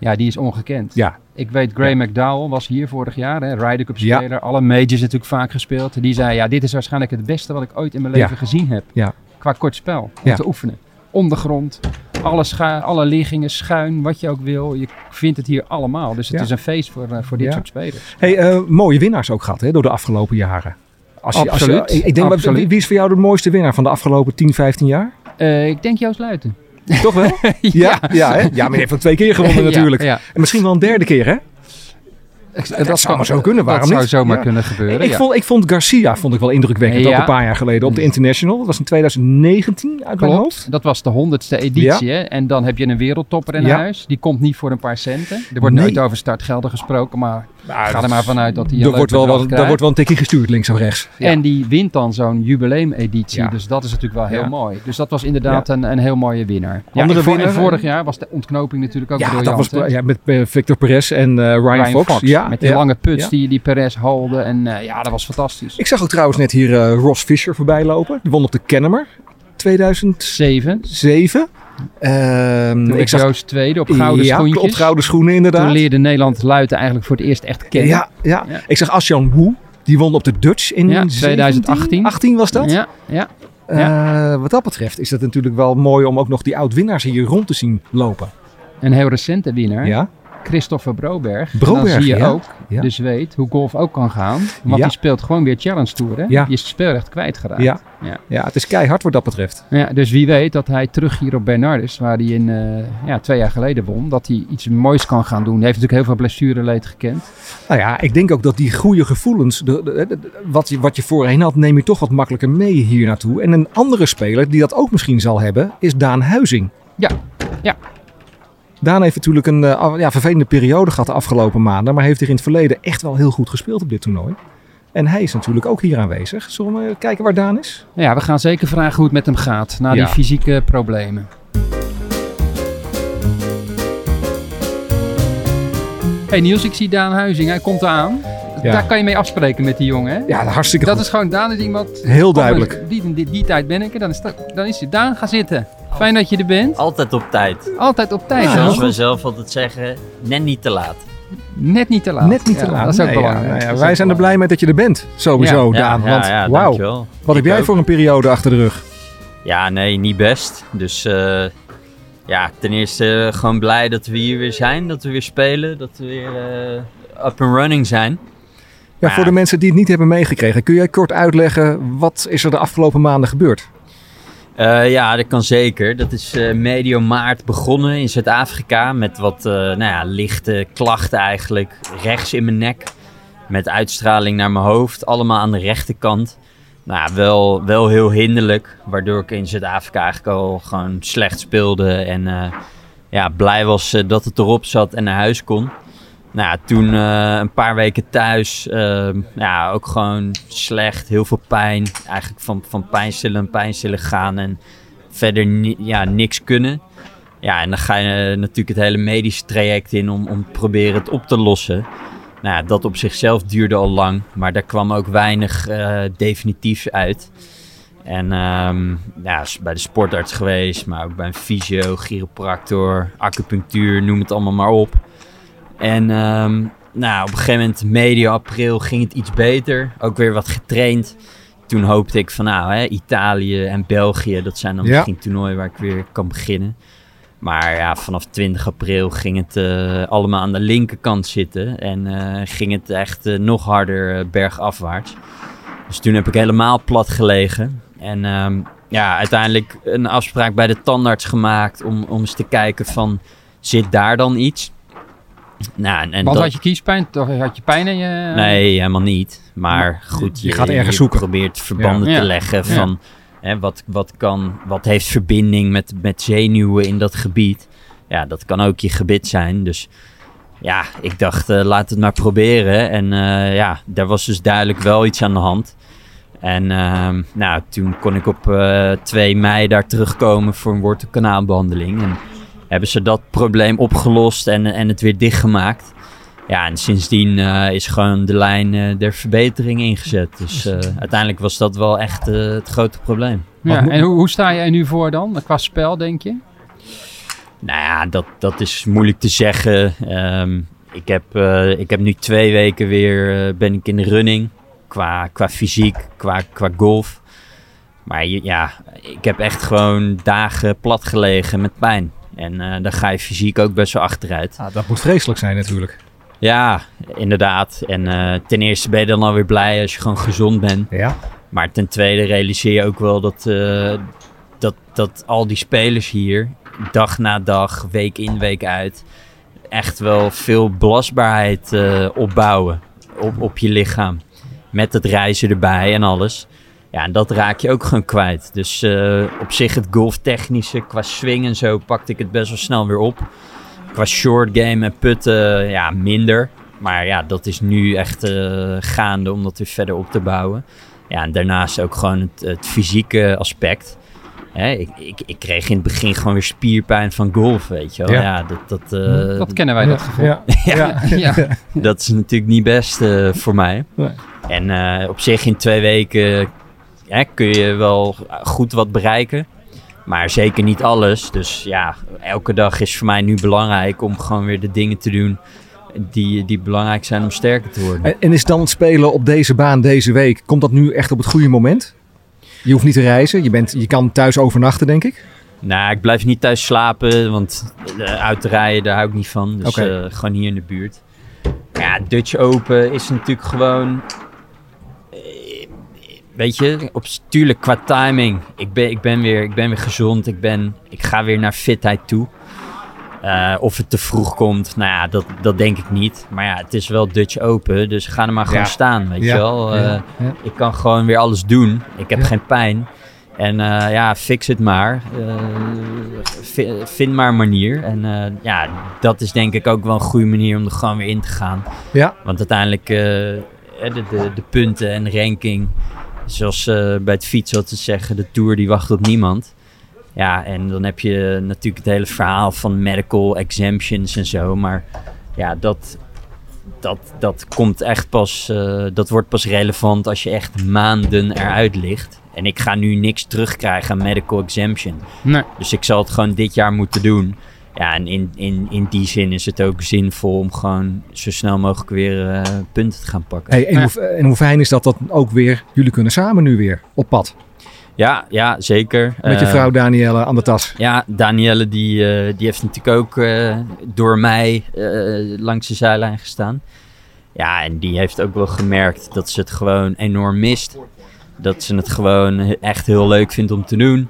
Speaker 1: Ja, die is ongekend.
Speaker 2: ja.
Speaker 1: Ik weet, Gray
Speaker 2: Ja.
Speaker 1: McDowell was hier vorig jaar, hè, Ryder Cup
Speaker 2: Ja.
Speaker 1: speler. Alle majors natuurlijk vaak gespeeld. Die zei, ja, dit is waarschijnlijk het beste wat ik ooit in mijn leven gezien heb.
Speaker 2: Ja.
Speaker 1: Qua kort spel, om te oefenen. Ondergrond, alle, alle liggingen, schuin, wat je ook wil. Je vindt het hier allemaal. Dus het is een feest voor, eh, voor dit soort spelers.
Speaker 2: Hey, eh, mooie winnaars ook gehad hè, door de afgelopen jaren. Als je, als je-
Speaker 1: Absoluut,
Speaker 2: ik denk,
Speaker 1: absoluut.
Speaker 2: wie- is voor jou de mooiste winnaar van de afgelopen 10, 15 jaar?
Speaker 1: Eh, ik denk Joost Luiten.
Speaker 2: Toch wel? Ja, ja, hè? ja maar je heeft al twee keer gewonnen natuurlijk. En misschien wel een derde keer, hè?
Speaker 1: Dat,
Speaker 2: zou maar zo kunnen, waarom
Speaker 1: Dat zou zomaar
Speaker 2: Ja.
Speaker 1: kunnen gebeuren,
Speaker 2: Ik,
Speaker 1: ja.
Speaker 2: vond, ik vond Garcia vond ik wel indrukwekkend,
Speaker 1: Ja.
Speaker 2: ook een paar jaar geleden op de International. Dat was in 2019 uit mijn hoofd.
Speaker 1: Klopt, dat was de honderdste editie. Hè? En dan heb je een wereldtopper in huis. Die komt niet voor een paar centen. Er wordt
Speaker 2: Nee.
Speaker 1: nooit over startgelden gesproken, maar Ah, maar Ga er maar vanuit dat hij.
Speaker 2: Er wordt, wel, daar wordt wel een tikkie gestuurd, links of rechts.
Speaker 1: En die wint dan zo'n jubileumeditie.
Speaker 2: Ja.
Speaker 1: Dus dat is natuurlijk wel heel mooi. Dus dat was inderdaad een, een heel mooie winnaar.
Speaker 2: Andere
Speaker 1: winnaar. En vorig jaar was de ontknoping natuurlijk ook
Speaker 2: ja. Dat was, ja, met eh, Victor Perez en eh, Ryan, Fox. Ja,
Speaker 1: met die lange puts die, die Perez haalde. En eh, ja, dat was fantastisch.
Speaker 2: Ik zag ook trouwens net hier Ross Fisher voorbij lopen. Die won op de Kennemer. 2007. 7.
Speaker 1: Um,
Speaker 2: ik zag
Speaker 1: Roos tweede op gouden
Speaker 2: ja, op gouden schoenen inderdaad.
Speaker 1: Toen leerde Nederland luiten eigenlijk voor het eerst echt kennen.
Speaker 2: Ja, ja. ik zag Asjan Wu. Die won op de Dutch in
Speaker 1: ja,
Speaker 2: 2018. 18 was dat?
Speaker 1: Ja,
Speaker 2: eh, ja. wat dat betreft is het natuurlijk wel mooi om ook nog die oud-winnaars hier rond te zien lopen.
Speaker 1: Een heel recente winnaar.
Speaker 2: Ja.
Speaker 1: Christopher Broberg.
Speaker 2: Broberg,
Speaker 1: dan zie je
Speaker 2: ja.
Speaker 1: ook,
Speaker 2: Ja.
Speaker 1: dus weet hoe golf ook kan gaan. Want
Speaker 2: Ja.
Speaker 1: die speelt gewoon weer Challenge Tour. Hè?
Speaker 2: Ja.
Speaker 1: Die is het speelrecht kwijtgeraakt.
Speaker 2: Ja.
Speaker 1: Ja.
Speaker 2: ja, het is keihard wat dat betreft.
Speaker 1: Ja, dus wie weet dat hij terug hier op Bernardus, waar hij in, eh, ja, twee jaar geleden won, dat hij iets moois kan gaan doen. Hij heeft natuurlijk heel veel blessureleed gekend.
Speaker 2: Nou ja, ik denk ook dat die goede gevoelens, de, de- de- de- wat, je, wat je voorheen had, neem je toch wat makkelijker mee hier naartoe. En een andere speler die dat ook misschien zal hebben, is Daan Huizing.
Speaker 1: Ja, ja.
Speaker 2: Daan heeft natuurlijk een eh, ja, vervelende periode gehad de afgelopen maanden, maar heeft er in het verleden echt wel heel goed gespeeld op dit toernooi. En hij is natuurlijk ook hier aanwezig. Zullen we kijken waar Daan is?
Speaker 1: Ja, we gaan zeker vragen hoe het met hem gaat na
Speaker 2: Ja.
Speaker 1: die fysieke problemen. Hey Niels, ik zie Daan Huizing, hij komt aan.
Speaker 2: Ja.
Speaker 1: Daar kan je mee afspreken met die jongen, hè?
Speaker 2: Ja, hartstikke
Speaker 1: Dat
Speaker 2: goed.
Speaker 1: is gewoon, Daan is iemand...
Speaker 2: Heel duidelijk.
Speaker 1: Die, die, die tijd ben ik er, dan is, dan is hij. Daan, ga zitten. Fijn dat je er bent.
Speaker 5: Altijd op tijd.
Speaker 1: Altijd op tijd,
Speaker 2: Ja?
Speaker 5: Zoals we zelf altijd zeggen, net niet te laat.
Speaker 1: Net niet te laat.
Speaker 2: Net niet te
Speaker 1: Ja,
Speaker 2: laat.
Speaker 1: Dat is ook
Speaker 2: Nee, ja,
Speaker 1: belangrijk.
Speaker 2: nou ja, wij
Speaker 1: ook
Speaker 2: zijn er blij mee dat je er bent. Sowieso,
Speaker 1: Ja,
Speaker 2: Daan.
Speaker 5: ja,
Speaker 2: want
Speaker 5: ja,
Speaker 2: wauw, wat heb jij
Speaker 5: ook.
Speaker 2: voor een periode achter de rug?
Speaker 5: Ja, nee, niet best. Dus eh, ja, ten eerste eh, gewoon blij dat we hier weer zijn. Dat we weer spelen. Dat we weer eh, up and running zijn.
Speaker 2: Ja,
Speaker 5: Maar
Speaker 2: voor de mensen die het niet hebben meegekregen, kun jij kort uitleggen wat is er de afgelopen maanden gebeurd?
Speaker 5: Eh, ja, dat kan zeker. Dat is eh, medio maart begonnen in Zuid-Afrika met wat eh, nou ja, lichte klachten eigenlijk. Rechts in mijn nek met uitstraling naar mijn hoofd. Allemaal aan de rechterkant. Nou, wel, wel heel hinderlijk. Waardoor ik in Zuid-Afrika eigenlijk al gewoon slecht speelde. En ja, blij was dat het erop zat en naar huis kon. Nou, toen eh, een paar weken thuis, eh, ja, ook gewoon slecht, heel veel pijn. Eigenlijk van, van pijnstillen en pijnstillen gaan en verder ja, niks kunnen. Ja, en dan ga je eh, natuurlijk het hele medische traject in om, om proberen het op te lossen. Nou, dat op zichzelf duurde al lang, maar daar kwam ook weinig eh, definitiefs uit. En ehm, ja, bij de sportarts geweest, maar ook bij een fysio, chiropractor, acupunctuur, noem het allemaal maar op. En ehm, nou, op een gegeven moment, medio april, ging het iets beter. Ook weer wat getraind. Toen hoopte ik van nou, hè, Italië en België, dat zijn dan
Speaker 2: Ja.
Speaker 5: misschien toernooien waar ik weer kan beginnen. Maar ja, vanaf 20 april ging het eh, allemaal aan de linkerkant zitten. En eh, ging het echt eh, nog harder bergafwaarts. Dus toen heb ik helemaal plat gelegen. En ehm, ja, uiteindelijk een afspraak bij de tandarts gemaakt om, om eens te kijken van, zit daar dan iets? Nou, en, en
Speaker 1: Want
Speaker 5: dat-
Speaker 1: had je kiespijn? Toch had je pijn in je...
Speaker 5: Nee, helemaal niet. Maar goed,
Speaker 2: je
Speaker 5: je,
Speaker 2: gaat ergens
Speaker 5: je
Speaker 2: zoeken.
Speaker 5: probeert verbanden
Speaker 1: Ja.
Speaker 5: te leggen van hè, wat, wat, kan, wat heeft verbinding met, met zenuwen in dat gebied. Ja, dat kan ook je gebit zijn. Dus ja, ik dacht, eh, laat het maar proberen. En eh, ja, daar was dus duidelijk wel iets aan de hand. En ehm, nou, toen kon ik op eh 2 mei daar terugkomen voor een wortelkanaalbehandeling. En hebben ze dat probleem opgelost en, en het weer dichtgemaakt. Ja, en sindsdien eh, is gewoon de lijn eh, der verbetering ingezet. Dus eh, uiteindelijk was dat wel echt het grote probleem.
Speaker 1: Ja, en hoe, hoe sta jij nu voor dan? Qua spel, denk je?
Speaker 5: Nou ja, dat, dat is moeilijk te zeggen. Ehm, ik, heb, eh, ik heb nu twee weken weer eh, ben ik in de running. Qua, qua fysiek, qua, qua golf. Maar ja, ik heb echt gewoon dagen plat gelegen met pijn. En eh dan ga je fysiek ook best wel achteruit.
Speaker 2: Ah, dat moet vreselijk zijn natuurlijk.
Speaker 5: Ja, inderdaad. En eh, ten eerste ben je dan alweer blij als je gewoon gezond bent.
Speaker 2: Ja.
Speaker 5: Maar ten tweede realiseer je ook wel dat, eh, dat, dat al die spelers hier, dag na dag, week in, week uit, echt wel veel belastbaarheid opbouwen op, op je lichaam. Met het reizen erbij en alles. Ja, en dat raak je ook gewoon kwijt. Dus eh, op zich het golftechnische, qua swing en zo, pakte ik het best wel snel weer op. Qua short game en putten, ja, minder. maar ja, dat is nu echt eh, gaande om dat weer verder op te bouwen. Ja, en daarnaast ook gewoon het, het fysieke aspect. Hè, ik, ik, ik kreeg in het begin gewoon weer spierpijn van golf, weet je wel.
Speaker 2: Ja.
Speaker 5: Ja, dat, dat, eh,
Speaker 1: dat kennen wij, dat gevoel.
Speaker 2: Ja.
Speaker 5: ja,
Speaker 1: Ja.
Speaker 5: dat is natuurlijk niet best eh, voor mij.
Speaker 2: Nee.
Speaker 5: En eh, op zich in twee weken hè, kun je wel goed wat bereiken. Maar zeker niet alles. Dus ja, elke dag is voor mij nu belangrijk om gewoon weer de dingen te doen die, die belangrijk zijn om sterker te worden.
Speaker 2: En, is dan het spelen op deze baan deze week, komt dat nu echt op het goede moment? Je hoeft niet te reizen, je, bent, je kan thuis overnachten, denk ik.
Speaker 5: Nou, ik blijf niet thuis slapen, want eh, uit te rijden, daar hou ik niet van. Dus eh, gewoon hier in de buurt. Ja, Dutch Open is natuurlijk gewoon... Weet je, op, tuurlijk qua timing. Ik ben, ik, ben weer, ik ben weer gezond, ik, ben, ik ga weer naar fitheid toe. Eh, of het te vroeg komt, nou ja, dat, dat denk ik niet. Maar ja, het is wel Dutch Open, dus ga er maar gewoon
Speaker 2: Ja.
Speaker 5: staan, weet
Speaker 2: Ja,
Speaker 5: je wel. Eh,
Speaker 2: ja.
Speaker 5: Ik kan gewoon weer alles doen. Ik heb geen pijn. En eh, ja, fix het maar. Vi- vind maar een manier. En ja, dat is denk ik ook wel een goede manier om er gewoon weer in te gaan.
Speaker 2: Ja.
Speaker 5: Want uiteindelijk, de, de, de punten en de ranking, zoals eh, bij het fietsen wat ze zeggen, de Tour die wacht op niemand. Ja, en dan heb je natuurlijk het hele verhaal van medical exemptions en zo. Maar ja, dat, dat, dat komt echt pas, eh, dat wordt pas relevant als je echt maanden eruit ligt. En ik ga nu niks terugkrijgen aan medical exemption.
Speaker 1: Nee.
Speaker 5: Dus ik zal het gewoon dit jaar moeten doen. Ja, en in, in, in die zin is het ook zinvol om gewoon zo snel mogelijk weer eh, punten te gaan pakken.
Speaker 2: Hey, en,
Speaker 1: Ja.
Speaker 2: hoe, en hoe fijn is dat dat ook weer, jullie kunnen samen nu weer op pad.
Speaker 5: Ja, ja, zeker.
Speaker 2: Met je
Speaker 5: Eh,
Speaker 2: vrouw Danielle aan de tas.
Speaker 5: Ja, Danielle die, eh, die heeft natuurlijk ook eh, door mij eh, langs de zijlijn gestaan. Ja, en die heeft ook wel gemerkt dat ze het gewoon enorm mist. Dat ze het gewoon echt heel leuk vindt om te doen.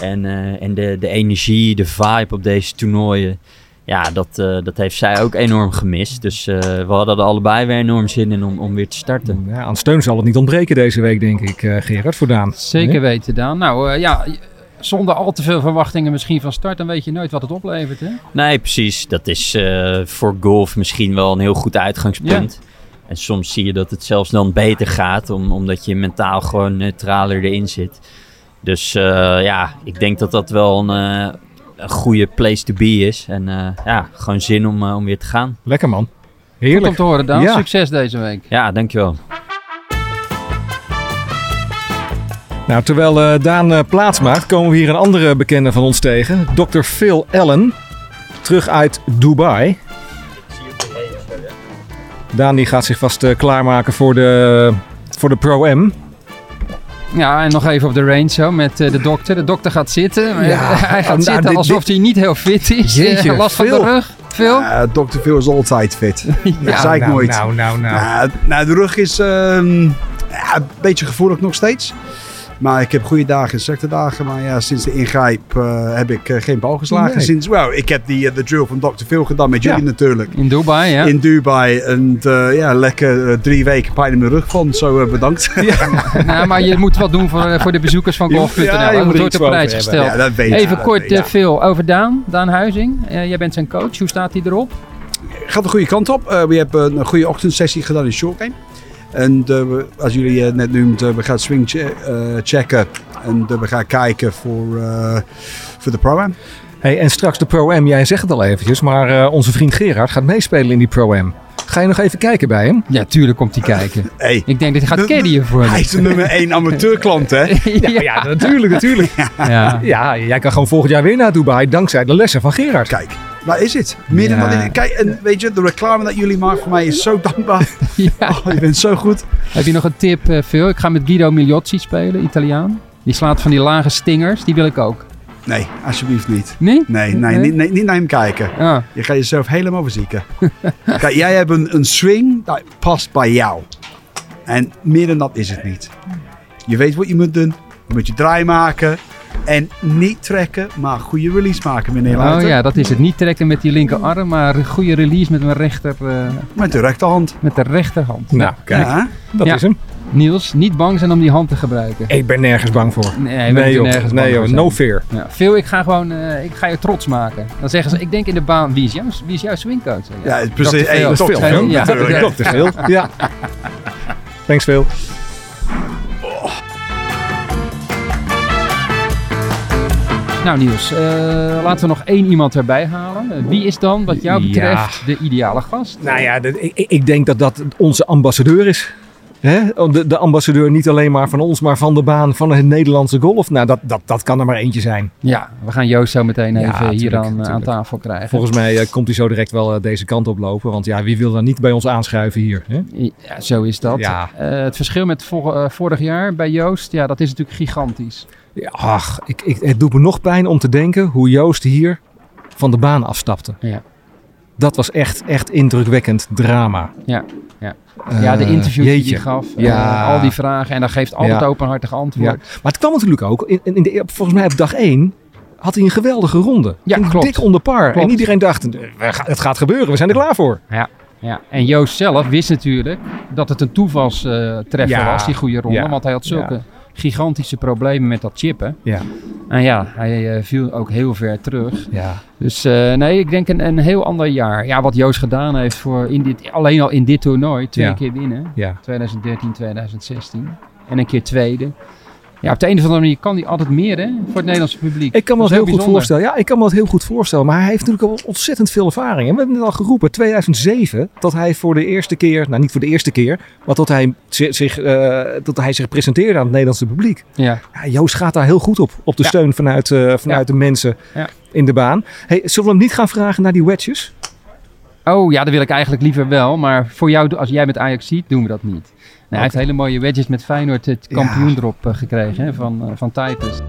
Speaker 5: En, eh, en de, de energie, de vibe op deze toernooien, ja, dat, eh, dat heeft zij ook enorm gemist. Dus eh, we hadden er allebei weer enorm zin in om, om weer te starten.
Speaker 2: Ja, aan steun zal het niet ontbreken deze week, denk ik, eh, Gerard, voor Daan.
Speaker 1: Zeker
Speaker 2: Nee?
Speaker 1: weten, Daan. Nou eh, ja, zonder al te veel verwachtingen misschien van start, dan weet je nooit wat het oplevert. Hè?
Speaker 5: Nee, precies. Dat is eh, voor golf misschien wel een heel goed uitgangspunt. En soms zie je dat het zelfs dan beter gaat, om, omdat je mentaal gewoon neutraler erin zit. Dus eh, ja, ik denk dat dat wel een, eh, een goede place to be is. En eh, ja, gewoon zin om, om weer te gaan.
Speaker 2: Lekker man.
Speaker 1: Goed om
Speaker 2: Heerlijk.
Speaker 1: te horen, Daan.
Speaker 2: Ja.
Speaker 1: Succes deze week.
Speaker 5: Ja, dankjewel.
Speaker 2: Nou, terwijl eh, Daan eh, plaats maakt, komen we hier een andere bekende van ons tegen. Dr. Phil Allen. Terug uit Dubai. Daan die gaat zich vast eh, klaarmaken voor de, voor de Pro-M.
Speaker 1: Ja, en nog even op de range zo met eh, de dokter. De dokter gaat zitten.
Speaker 2: Ja,
Speaker 1: hij gaat
Speaker 2: nou,
Speaker 1: zitten
Speaker 2: dit-
Speaker 1: alsof hij niet heel fit is.
Speaker 2: Jeetje,
Speaker 1: Eh, last van de rug. Phil?
Speaker 6: Ja, Dr. Phil is altijd fit. Dat zei ik
Speaker 2: nou,
Speaker 6: nooit.
Speaker 2: Nou, nou, nou.
Speaker 6: Nou, nou, de rug is ehm, ja, een beetje gevoelig nog steeds. Maar ik heb goede dagen en slechte dagen. Maar ja, sinds de ingrijp eh, heb ik eh, geen bal geslagen.
Speaker 2: Nee.
Speaker 6: Sinds, well, ik heb die, eh, de drill van Dr. Phil gedaan met
Speaker 2: Ja.
Speaker 6: jullie natuurlijk.
Speaker 1: In Dubai, ja.
Speaker 6: In Dubai. En eh, ja, lekker drie weken pijn in mijn rug van. Zo bedankt. Ja,
Speaker 1: Nou, maar je moet wat doen voor, voor de bezoekers van golf.nl.
Speaker 6: ja, je
Speaker 1: dat
Speaker 6: moet
Speaker 1: wordt op prijs gesteld.
Speaker 6: dat weet ik.
Speaker 1: Even
Speaker 6: Ja,
Speaker 1: kort,
Speaker 6: ja.
Speaker 1: Phil, over Daan. Daan Huizing. Eh, jij bent zijn coach. Hoe staat hij erop?
Speaker 6: gaat de goede kant op. Eh, we hebben een goede ochtendsessie gedaan in short game. En eh, we- als jullie eh, net noemt, we gaan swing che- eh, checken. En we gaan kijken voor, eh, voor de pro-am.
Speaker 2: Hey, en straks de Pro-M, jij zegt het al eventjes, maar eh, onze vriend Gerard gaat meespelen in die Pro-M. Ga je nog even kijken bij hem?
Speaker 1: Ja, tuurlijk komt hij kijken.
Speaker 6: Hey,
Speaker 1: Ik denk dat hij gaat caddyen voor
Speaker 6: hij is de nummer 1 amateurklant, hè?
Speaker 1: ja,
Speaker 2: natuurlijk, natuurlijk.
Speaker 1: ja.
Speaker 2: Ja, jij kan gewoon volgend jaar weer naar Dubai dankzij de lessen van Gerard.
Speaker 6: Kijk, waar is het? Midden
Speaker 1: Ja.
Speaker 6: wat in- Kijk, en weet je, de reclame dat jullie maken voor mij is zo dankbaar.
Speaker 1: Ja.
Speaker 6: Oh, je bent zo goed.
Speaker 1: Heb je nog een tip, eh, Phil? Ik ga met Guido Migliozzi spelen, Italiaan. Die slaat van die lage stingers. Die wil ik ook.
Speaker 6: Nee, alsjeblieft niet.
Speaker 1: Nee?
Speaker 6: Nee, nee, Niet, niet naar hem kijken.
Speaker 1: Ah,
Speaker 6: Je gaat jezelf helemaal verzieken. Kijk, jij hebt een, een swing dat past bij jou. En meer dan dat is het niet. Je weet wat je moet doen. Je moet je draai maken. En niet trekken, maar goede release maken, meneer
Speaker 1: oh
Speaker 6: Luiten.
Speaker 1: ja, dat is het. Niet trekken met die linkerarm, maar een goede release met mijn rechter, eh,
Speaker 6: Met de rechterhand.
Speaker 1: met de rechterhand.
Speaker 2: Nou, kijk,
Speaker 6: Ja.
Speaker 2: dat
Speaker 1: Ja.
Speaker 2: is hem.
Speaker 1: Niels, niet bang zijn om die hand te gebruiken.
Speaker 2: Ik ben nergens bang voor.
Speaker 1: Nee,
Speaker 2: nee joh,
Speaker 1: nergens
Speaker 2: nee joh,
Speaker 1: voor
Speaker 2: no fear.
Speaker 1: Ja, Phil, ik ga gewoon, eh, ik ga je trots maken. Dan zeggen ze, ik denk in de baan, wie is jouw, wie is jouw swingcoach?
Speaker 6: Ja, het is precies.
Speaker 1: Dr.
Speaker 6: Hey,
Speaker 1: Phil.
Speaker 6: dat is veel,
Speaker 1: Ja.
Speaker 6: natuurlijk.
Speaker 2: Dokter Phil. Ja. Thanks Phil.
Speaker 1: Nou Niels, eh, laten we nog één iemand erbij halen. Wie is dan, wat jou betreft, de ideale gast?
Speaker 2: Nou ja, ik, ik denk dat dat onze ambassadeur is. Hè? De, de ambassadeur niet alleen maar van ons, maar van de baan van het Nederlandse golf. Nou, dat, dat, dat kan er maar eentje zijn.
Speaker 1: Ja, we gaan Joost zo meteen
Speaker 2: Ja,
Speaker 1: even hier aan, aan
Speaker 2: tuurlijk.
Speaker 1: tafel krijgen.
Speaker 2: Volgens mij eh, komt hij zo direct wel eh, deze kant op lopen. Want ja, wie wil dan niet bij ons aanschuiven hier? Hè?
Speaker 1: Ja, zo is dat.
Speaker 2: Ja.
Speaker 1: Eh, het verschil met vor- eh, vorig jaar bij Joost, ja, dat is natuurlijk gigantisch.
Speaker 2: Ja, ach, ik, ik, het doet me nog pijn om te denken hoe Joost hier van de baan afstapte.
Speaker 1: Ja.
Speaker 2: Dat was echt, echt indrukwekkend drama.
Speaker 1: Ja, ja.
Speaker 2: Eh,
Speaker 1: ja, de interviews die hij gaf, eh,
Speaker 2: Ja.
Speaker 1: al die vragen. En dan geeft altijd
Speaker 2: Ja.
Speaker 1: openhartig antwoord.
Speaker 2: Ja. Maar het kwam natuurlijk ook, in, in de, volgens mij op dag 1 had hij een geweldige ronde.
Speaker 1: Ja,
Speaker 2: Ging
Speaker 1: klopt.
Speaker 2: Dik onder par.
Speaker 1: Klopt.
Speaker 2: En iedereen dacht, eh, het gaat gebeuren, we zijn er klaar voor.
Speaker 1: Ja, en Joost zelf wist natuurlijk dat het een toevalstreffer
Speaker 2: Ja.
Speaker 1: was, die goede ronde.
Speaker 2: Ja.
Speaker 1: Want hij had zulke gigantische problemen met dat chippen.
Speaker 2: Ja.
Speaker 1: En ja, hij eh, viel ook heel ver terug.
Speaker 2: Ja.
Speaker 1: Dus eh, nee, ik denk een, een heel ander jaar. Ja, wat Joost gedaan heeft voor in dit, alleen al in dit toernooi. Twee
Speaker 2: Ja.
Speaker 1: keer winnen.
Speaker 2: Ja.
Speaker 1: 2013, 2016. En een keer tweede. Ja, op de een of andere manier kan hij altijd meer hè, voor het Nederlandse publiek.
Speaker 2: Ik kan me
Speaker 1: Dat
Speaker 2: dat heel goed voorstellen. Ja, ik kan me dat heel goed voorstellen. Maar hij heeft natuurlijk al ontzettend veel ervaring. En we hebben het al geroepen, 2007, dat hij voor de eerste keer, nou niet voor de eerste keer, maar tot hij zi- zich, eh, tot hij zich presenteerde aan het Nederlandse publiek.
Speaker 1: Ja.
Speaker 2: Ja, Joost gaat daar heel goed op, op de
Speaker 1: Ja.
Speaker 2: steun vanuit, eh, vanuit de mensen in de baan. Hey, zullen we hem niet gaan vragen naar die wedges?
Speaker 1: Oh ja, dat wil ik eigenlijk liever wel. Maar voor jou, als jij met Ajax ziet, doen we dat niet. Nee, Hij heeft hele mooie wedges met Feyenoord het kampioen erop eh, gekregen hè, van, uh, van Typus.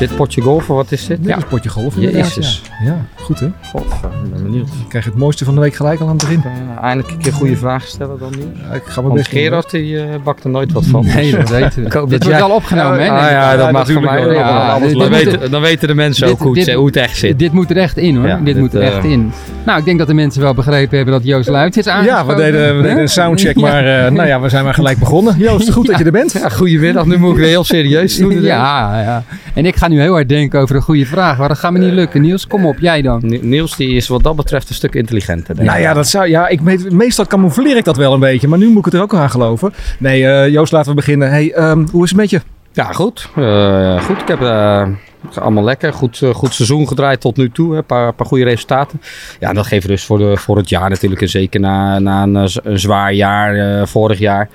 Speaker 7: Is dit potje golf of wat is dit?
Speaker 2: Dit is potje golf inderdaad,
Speaker 7: Jezus.
Speaker 2: Ja. ja, goed hè.
Speaker 7: Godver, ik ben benieuwd.
Speaker 2: Ik krijg het mooiste van de week gelijk al aan het begin.
Speaker 7: Uh, eindelijk een keer goede vragen stellen dan nu.
Speaker 2: Ja, ik ga best
Speaker 7: Gerard die uh, bakt er nooit wat van.
Speaker 1: Nee, dat weten we.
Speaker 7: Ik hoop
Speaker 1: Dit
Speaker 7: dat
Speaker 1: wordt wel opgenomen, hè?
Speaker 7: Ah ja, dat
Speaker 2: Ja,
Speaker 7: mag voor
Speaker 2: natuurlijk
Speaker 7: mij.
Speaker 1: Ja,
Speaker 7: dan, weten, dan weten de mensen
Speaker 1: dit-
Speaker 7: ook goed
Speaker 1: dit-
Speaker 7: eh, hoe het echt zit.
Speaker 1: Dit moet er echt in hoor.
Speaker 7: Ja,
Speaker 1: dit,
Speaker 7: dit,
Speaker 1: moet er echt
Speaker 7: eh,
Speaker 1: in. Nou, ik denk dat de mensen wel begrepen hebben dat Joost Luit is
Speaker 2: Ja,
Speaker 1: aangeschoven.
Speaker 2: we deden, we deden een soundcheck,
Speaker 1: Ja.
Speaker 2: maar eh, nou ja, we zijn maar gelijk begonnen. Joost, goed dat je er bent.
Speaker 7: Ja, goedemiddag, nu moet ik weer heel serieus doen.
Speaker 1: Ja, ja. En ik ga nu heel hard denken over een goede vraag. Maar dat gaat me niet lukken. Niels, kom op, jij dan.
Speaker 7: Ni- Niels die is wat dat betreft een stuk intelligenter. denk ik.
Speaker 2: Nou ja, dat zou, ja ik weet, meestal camoufleer ik dat wel een beetje, maar nu moet ik het er ook aan geloven. Nee, eh, Joost, laten we beginnen. Hey, ehm, hoe is het met je?
Speaker 7: Ja, goed. Eh, goed. Ik heb eh, allemaal lekker. Goed, goed seizoen gedraaid tot nu toe. Een paar, paar goede resultaten. Ja, dat geeft rust voor, de, voor het jaar natuurlijk. En zeker na, na een, een zwaar jaar eh, vorig jaar.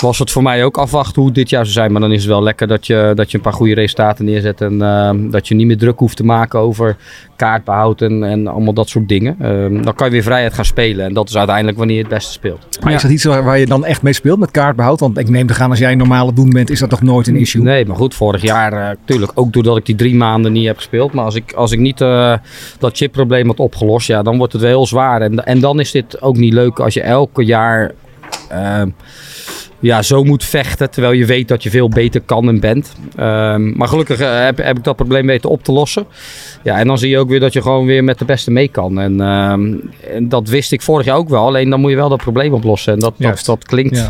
Speaker 7: Was het voor mij ook afwachten hoe het dit jaar zou zijn. Maar dan is het wel lekker dat je, dat je een paar goede resultaten neerzet. En eh, dat je niet meer druk hoeft te maken over kaartbehoud en, en allemaal dat soort dingen. Eh, dan kan je weer vrijheid gaan spelen. En dat is uiteindelijk wanneer je het beste speelt.
Speaker 2: Maar
Speaker 1: Ja.
Speaker 2: is dat iets waar, waar je dan echt mee speelt met kaartbehoud? Want ik neem te gaan, als jij normaal doen bent, is dat toch nooit een issue?
Speaker 7: Nee, maar goed, vorig jaar natuurlijk ook doordat ik die drie maanden niet heb gespeeld. Maar als ik, als ik niet eh, dat chipprobleem had opgelost, ja, dan wordt het wel heel zwaar. En, en dan is dit ook niet leuk als je elke jaar eh, ja, zo moet vechten. Terwijl je weet dat je veel beter kan en bent. Ehm, maar gelukkig eh, heb, heb ik dat probleem weten op te lossen. Ja, en dan zie je ook weer dat je gewoon weer met de beste mee kan. En, ehm, en dat wist ik vorig jaar ook wel. Alleen dan moet je wel dat probleem oplossen. En dat, dat, klinkt
Speaker 2: Ja.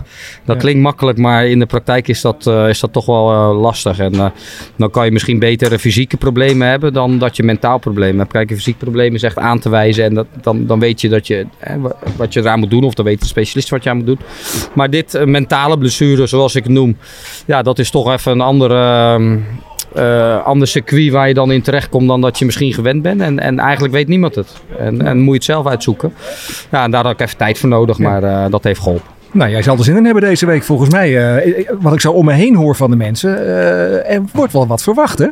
Speaker 7: dat
Speaker 2: Ja.
Speaker 7: klinkt makkelijk, maar in de praktijk is dat, eh, is dat toch wel eh, lastig. En dan kan je misschien betere fysieke problemen hebben dan dat je mentaal problemen hebt. Kijk, een fysiek probleem is echt aan te wijzen en dat, dan, dan weet je dat je, wat je eraan moet doen. Of dan weet de specialist wat je aan moet doen. Maar dit eh, mentale blessure, zoals ik het noem, ja, dat is toch even een andere... ehm, eh, ander circuit waar je dan in terecht komt dan dat je misschien gewend bent. En, en eigenlijk weet niemand het. En, en moet je het zelf uitzoeken. Ja, en daar had ik even tijd voor nodig, maar eh, dat heeft geholpen.
Speaker 2: Nou, jij zal er zin in hebben deze week volgens mij. eh, wat ik zo om me heen hoor van de mensen, er wordt wel wat verwacht hè?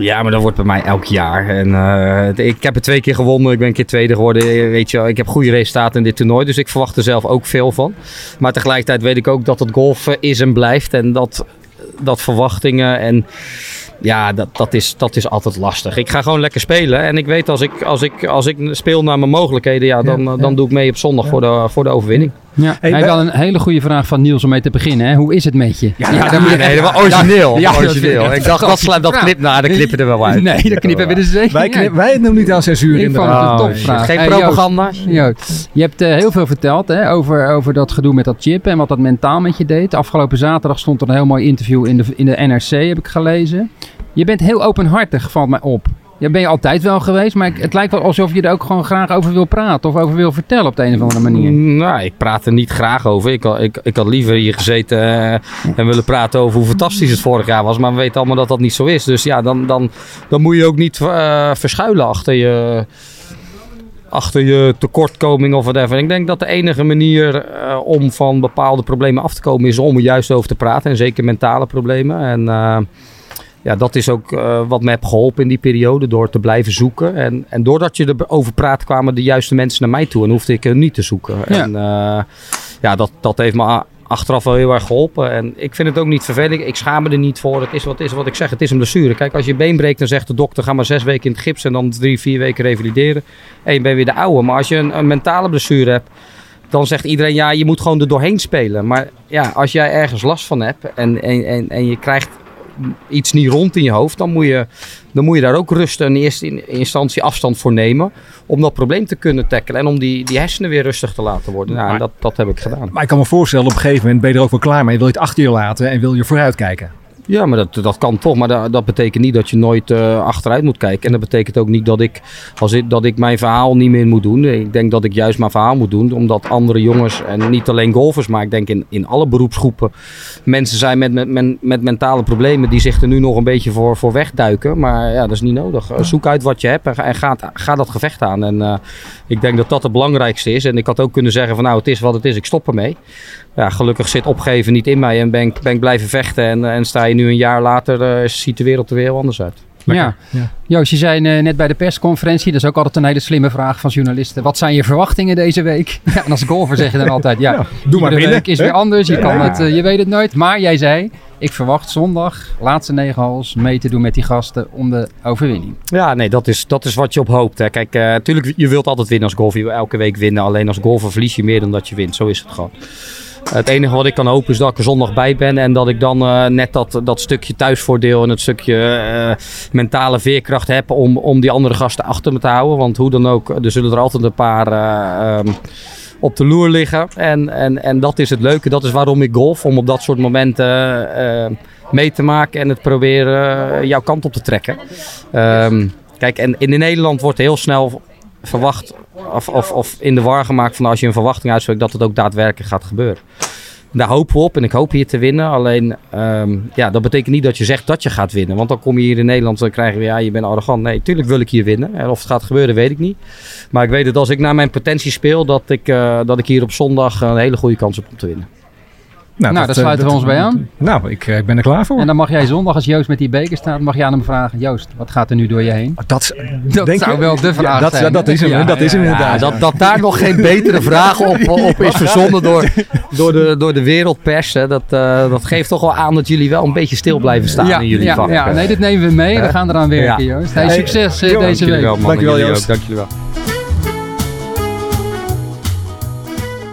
Speaker 7: Ja, maar dat wordt bij mij elk jaar. En, eh, ik heb het twee keer gewonnen. Ik ben een keer tweede geworden. Weet je, wel, ik heb goede resultaten in dit toernooi. Dus ik verwacht er zelf ook veel van. Maar tegelijkertijd weet ik ook dat het golfen is en blijft. En dat, dat verwachtingen en... Ja, dat, dat, is, dat is altijd lastig. Ik ga gewoon lekker spelen. En ik weet als ik, als ik, als ik speel naar mijn mogelijkheden, ja, dan,
Speaker 2: Ja,
Speaker 7: eh, dan doe ik mee op zondag voor, de, voor de overwinning.
Speaker 1: Ja.
Speaker 2: Hey,
Speaker 1: wel een hele goede vraag van Niels om mee te beginnen. Hè? Hoe is het met je?
Speaker 7: Ja, dat moet je helemaal origineel.
Speaker 1: Ja,
Speaker 7: origineel. ik dacht, dat, sla, dat knip, nou, dat knippen er wel uit.
Speaker 1: Nee, dat knippen we er zeker
Speaker 2: Wij,
Speaker 1: niet
Speaker 2: knip,
Speaker 1: uit.
Speaker 2: wij doen niet aan censuur
Speaker 1: Ik vond
Speaker 2: inderdaad.
Speaker 1: het een
Speaker 7: Oh,
Speaker 1: topvraag.
Speaker 7: Geen
Speaker 1: Hey,
Speaker 7: propaganda.
Speaker 1: Joost, je hebt eh, heel veel verteld hè, over, over dat gedoe met dat chip en wat dat mentaal met je deed. Afgelopen zaterdag stond er een heel mooi interview in de, in de NRC, heb ik gelezen. Je bent heel openhartig, valt mij op. Ja, ben je altijd wel geweest, maar het lijkt wel alsof je er ook gewoon graag over wil praten of over wil vertellen op de een of andere manier.
Speaker 7: Nou, ik praat er niet graag over. Ik, ik, ik had liever hier gezeten eh, en willen praten over hoe fantastisch het vorig jaar was. Maar we weten allemaal dat dat niet zo is. Dus ja, dan, dan, dan moet je ook niet eh, verschuilen achter je, achter je tekortkoming of whatever. Ik denk dat de enige manier eh, om van bepaalde problemen af te komen is om er juist over te praten. En zeker mentale problemen. En ja, dat is ook eh, wat me heeft geholpen in die periode. Door te blijven zoeken. En, en doordat je erover praat, kwamen de juiste mensen naar mij toe. En hoefde ik er niet te zoeken.
Speaker 1: Ja.
Speaker 7: En eh, ja, dat, dat heeft me achteraf wel heel erg geholpen. En ik vind het ook niet vervelend. Ik schaam me er niet voor. Het is wat, is wat ik zeg. Het is een blessure. Kijk, als je been breekt, dan zegt de dokter: ga maar zes weken in het gips en dan drie, vier weken revalideren. En je bent weer de oude. Maar als je een, een mentale blessure hebt, dan zegt iedereen: ja, je moet gewoon er doorheen spelen. Maar ja, als jij ergens last van hebt en, en, en, en je krijgt iets niet rond in je hoofd, dan moet je, dan moet je daar ook rustig in eerste in- instantie afstand voor nemen. Om dat probleem te kunnen tackelen en om die, die hersenen weer rustig te laten worden. Nou, en dat, dat heb ik gedaan.
Speaker 2: Maar ik kan me voorstellen, op een gegeven moment ben je er ook wel klaar mee. Wil je het achter je laten en wil je vooruit kijken.
Speaker 7: Ja, maar dat, dat kan toch. Maar dat, betekent niet dat je nooit eh, achteruit moet kijken. En dat betekent ook niet dat ik, als ik, dat ik mijn verhaal niet meer moet doen. Ik denk dat ik juist mijn verhaal moet doen. Omdat andere jongens, en niet alleen golfers, maar ik denk in, in alle beroepsgroepen, mensen zijn met, met, met, mentale problemen die zich er nu nog een beetje voor, voor wegduiken. Maar ja, dat is niet nodig. Eh, Zoek uit wat je hebt en, en ga, ga dat gevecht aan. En eh, ik denk dat dat het belangrijkste is. En ik had ook kunnen zeggen van nou, het is wat het is, ik stop ermee. Ja, gelukkig zit opgeven niet in mij en ben ik, ben ik blijven vechten. En, en sta je nu een jaar later, eh, ziet de wereld er weer heel anders uit.
Speaker 1: Ja.
Speaker 2: Ja.
Speaker 1: Joost, je zei eh, net bij de persconferentie, dat is ook altijd een hele slimme vraag van journalisten. Wat zijn je verwachtingen deze week? Ja, en als golfer zeg je dan altijd, ja,
Speaker 2: doe maar binnen,
Speaker 1: week is
Speaker 2: hè?
Speaker 1: weer anders. Je, kan het, eh, je weet het nooit. Maar jij zei, ik verwacht zondag, laatste negen holes, mee te doen met die gasten om de overwinning.
Speaker 7: Ja, nee, dat is, dat is wat je op hoopt. Hè. Kijk, eh natuurlijk, je wilt altijd winnen als golfer. Je wil elke week winnen. Alleen als golfer verlies je meer dan dat je wint. Zo is het gewoon. Het enige wat ik kan hopen is dat ik er zondag bij ben. En dat ik dan eh, net dat, dat stukje thuisvoordeel en het stukje eh, mentale veerkracht heb om, om die andere gasten achter me te houden. Want hoe dan ook, er zullen er altijd een paar eh, ehm, op de loer liggen. En, en, en dat is het leuke. Dat is waarom ik golf. Om op dat soort momenten mee te maken en het proberen jouw kant op te trekken. Ehm, kijk, en in Nederland wordt heel snel verwacht of, of, of in de war gemaakt van als je een verwachting uitspreekt dat het ook daadwerkelijk gaat gebeuren. Daar hopen we op en ik hoop hier te winnen. Alleen, ehm, ja, dat betekent niet dat je zegt dat je gaat winnen. Want dan kom je hier in Nederland dan krijgen we, ja, je bent arrogant. Nee, tuurlijk wil ik hier winnen. En of het gaat gebeuren, weet ik niet. Maar ik weet dat als ik naar mijn potentie speel, dat ik, eh, dat ik hier op zondag een hele goede kans heb om te winnen.
Speaker 1: Nou, daar
Speaker 2: dat,
Speaker 1: sluiten we
Speaker 2: eh,
Speaker 1: ons bij aan.
Speaker 2: Nou, ik, eh, ik ben er klaar voor.
Speaker 1: En dan mag jij zondag, als Joost met die beker staat, mag je aan hem vragen, Joost, wat gaat er nu door je heen?
Speaker 2: dat is-
Speaker 1: Dat
Speaker 2: denk
Speaker 1: zou
Speaker 2: je-
Speaker 1: wel de
Speaker 2: Ja,
Speaker 1: vraag
Speaker 2: dat,
Speaker 1: zijn.
Speaker 2: dat is hem,
Speaker 1: Ja,
Speaker 2: dat is hem
Speaker 1: ja,
Speaker 7: Ja,
Speaker 2: inderdaad.
Speaker 7: dat, dat daar nog geen betere vraag op, op is verzonnen door, door, de, door de wereldpers. Hè, dat, eh, dat geeft toch wel aan dat jullie wel een beetje stil blijven staan
Speaker 1: Ja,
Speaker 7: in jullie
Speaker 1: ja,
Speaker 7: vak.
Speaker 1: ja, nee, dit nemen we mee. We gaan eraan werken,
Speaker 7: Ja.
Speaker 1: Joost. Hey, succes deze week.
Speaker 7: wel.
Speaker 2: Dankjewel, Joost.
Speaker 7: Dank jullie wel.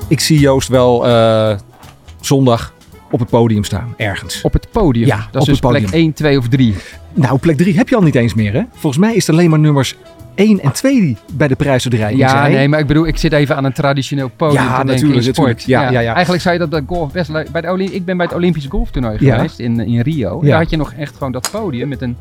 Speaker 2: Ik zie Joost wel eh, zondag op het podium staan, ergens.
Speaker 1: Op het podium.
Speaker 2: Ja,
Speaker 1: dat
Speaker 2: op
Speaker 1: is dus plek 1, 2 of 3.
Speaker 2: Nou, plek 3 heb je al niet eens meer, hè? Volgens mij is het alleen maar nummers 1 en 2 die bij de prijsuitreiking
Speaker 1: Ja,
Speaker 2: zijn.
Speaker 1: nee, maar ik bedoel, ik zit even aan een traditioneel podium
Speaker 2: Ja,
Speaker 1: te
Speaker 2: natuurlijk,
Speaker 1: in sport.
Speaker 2: Ja, ja, ja.
Speaker 1: Eigenlijk zou je dat bij golf best leuk... Bij de Olymp ik ben bij het Olympisch golftoernooi geweest in, in Rio.
Speaker 2: Ja.
Speaker 1: Daar had je nog echt gewoon dat podium met een...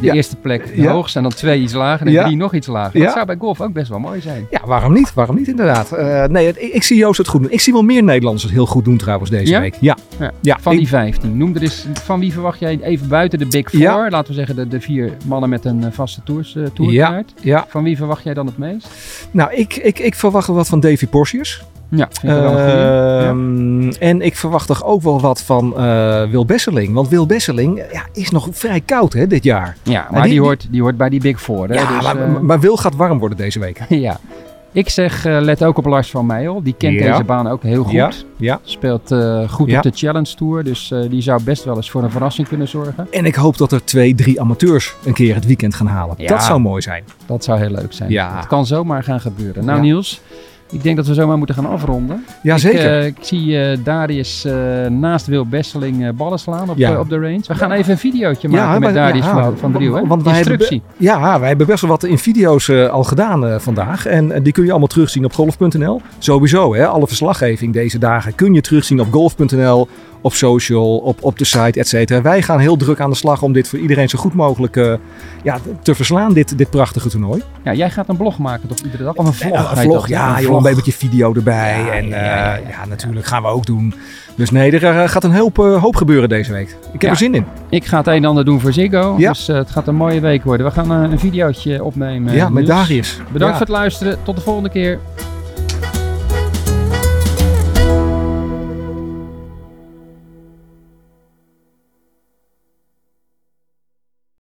Speaker 1: De
Speaker 2: Ja.
Speaker 1: eerste plek de
Speaker 2: Ja.
Speaker 1: hoogste en dan twee iets lager en
Speaker 2: Ja.
Speaker 1: drie nog iets lager. Dat zou bij golf ook best wel mooi zijn.
Speaker 2: Ja, waarom niet? Waarom niet inderdaad? Eh, nee, ik, ik zie Joost het goed doen. Ik zie wel meer Nederlanders het heel goed doen trouwens deze week. Ja.
Speaker 1: Ja. Van die 15. Noem er eens, van wie verwacht jij even buiten de Big Four? Laten we zeggen de, de vier mannen met een eh, vaste tours, eh, tourkaart.
Speaker 2: ja.
Speaker 1: Van wie verwacht jij dan het meest?
Speaker 2: Nou, ik, ik, ik verwacht wel wat van Davy Porcius.
Speaker 1: Ja, vind ik wel een goeie. Ja.
Speaker 2: Ehm, En ik verwacht toch ook wel wat van eh, Wil Besseling. Want Wil Besseling ja, is nog vrij koud hè, dit jaar.
Speaker 1: Ja, maar
Speaker 2: die-
Speaker 1: die,
Speaker 2: die-
Speaker 1: hoort, die hoort bij die Big Four. Hè?
Speaker 2: Ja,
Speaker 1: dus,
Speaker 2: maar,
Speaker 1: eh,
Speaker 2: maar Wil gaat warm worden deze week.
Speaker 1: ja. Ik zeg, eh, let ook op Lars van Meijel. Die kent
Speaker 2: Ja.
Speaker 1: deze baan ook heel goed.
Speaker 2: Ja, ja.
Speaker 1: Speelt goed op de Challenge Tour. Dus die zou best wel eens voor een verrassing kunnen zorgen.
Speaker 2: En ik hoop dat er twee, drie amateurs een keer het weekend gaan halen. Dat zou mooi zijn.
Speaker 1: Dat zou heel leuk zijn.
Speaker 2: Ja.
Speaker 1: Het kan zomaar gaan gebeuren. Nou. Niels, Ik denk dat we zomaar moeten gaan afronden.
Speaker 2: Jazeker.
Speaker 1: Ik, eh, ik zie eh, Darius eh, naast Wil Besseling ballen slaan op,
Speaker 2: Ja.
Speaker 1: op de range. We gaan even een videootje
Speaker 2: Ja,
Speaker 1: maken met
Speaker 2: maar-
Speaker 1: Darius
Speaker 2: ja,
Speaker 1: van, Driel.
Speaker 2: Want wij hebben-
Speaker 1: Instructie.
Speaker 2: Ja, wij hebben best wel wat in video's al gedaan vandaag. En die kun je allemaal terugzien op golf.nl. Sowieso, hè, alle verslaggeving deze dagen kun je terugzien op golf.nl, op social, op, op de site, et cetera. Wij gaan heel druk aan de slag om dit voor iedereen zo goed mogelijk eh, ja, te verslaan, dit, dit prachtige toernooi.
Speaker 1: Ja, jij gaat een blog maken toch iedere dag? Of een vlog?
Speaker 2: Ja, een
Speaker 1: je
Speaker 2: vlog, ja,
Speaker 1: Een
Speaker 2: joh, een beetje video erbij.
Speaker 1: Ja,
Speaker 2: en
Speaker 1: ja,
Speaker 2: eh,
Speaker 1: ja,
Speaker 2: natuurlijk gaan we ook doen. Dus nee, er eh, gaat een hoop, hoop gebeuren deze week. Ik heb er zin in.
Speaker 1: Ik ga het een en ander doen voor Ziggo. Dus het gaat een mooie week worden. We gaan een videootje opnemen.
Speaker 2: ja, met. Darius.
Speaker 1: Bedankt voor het luisteren. Tot de volgende keer.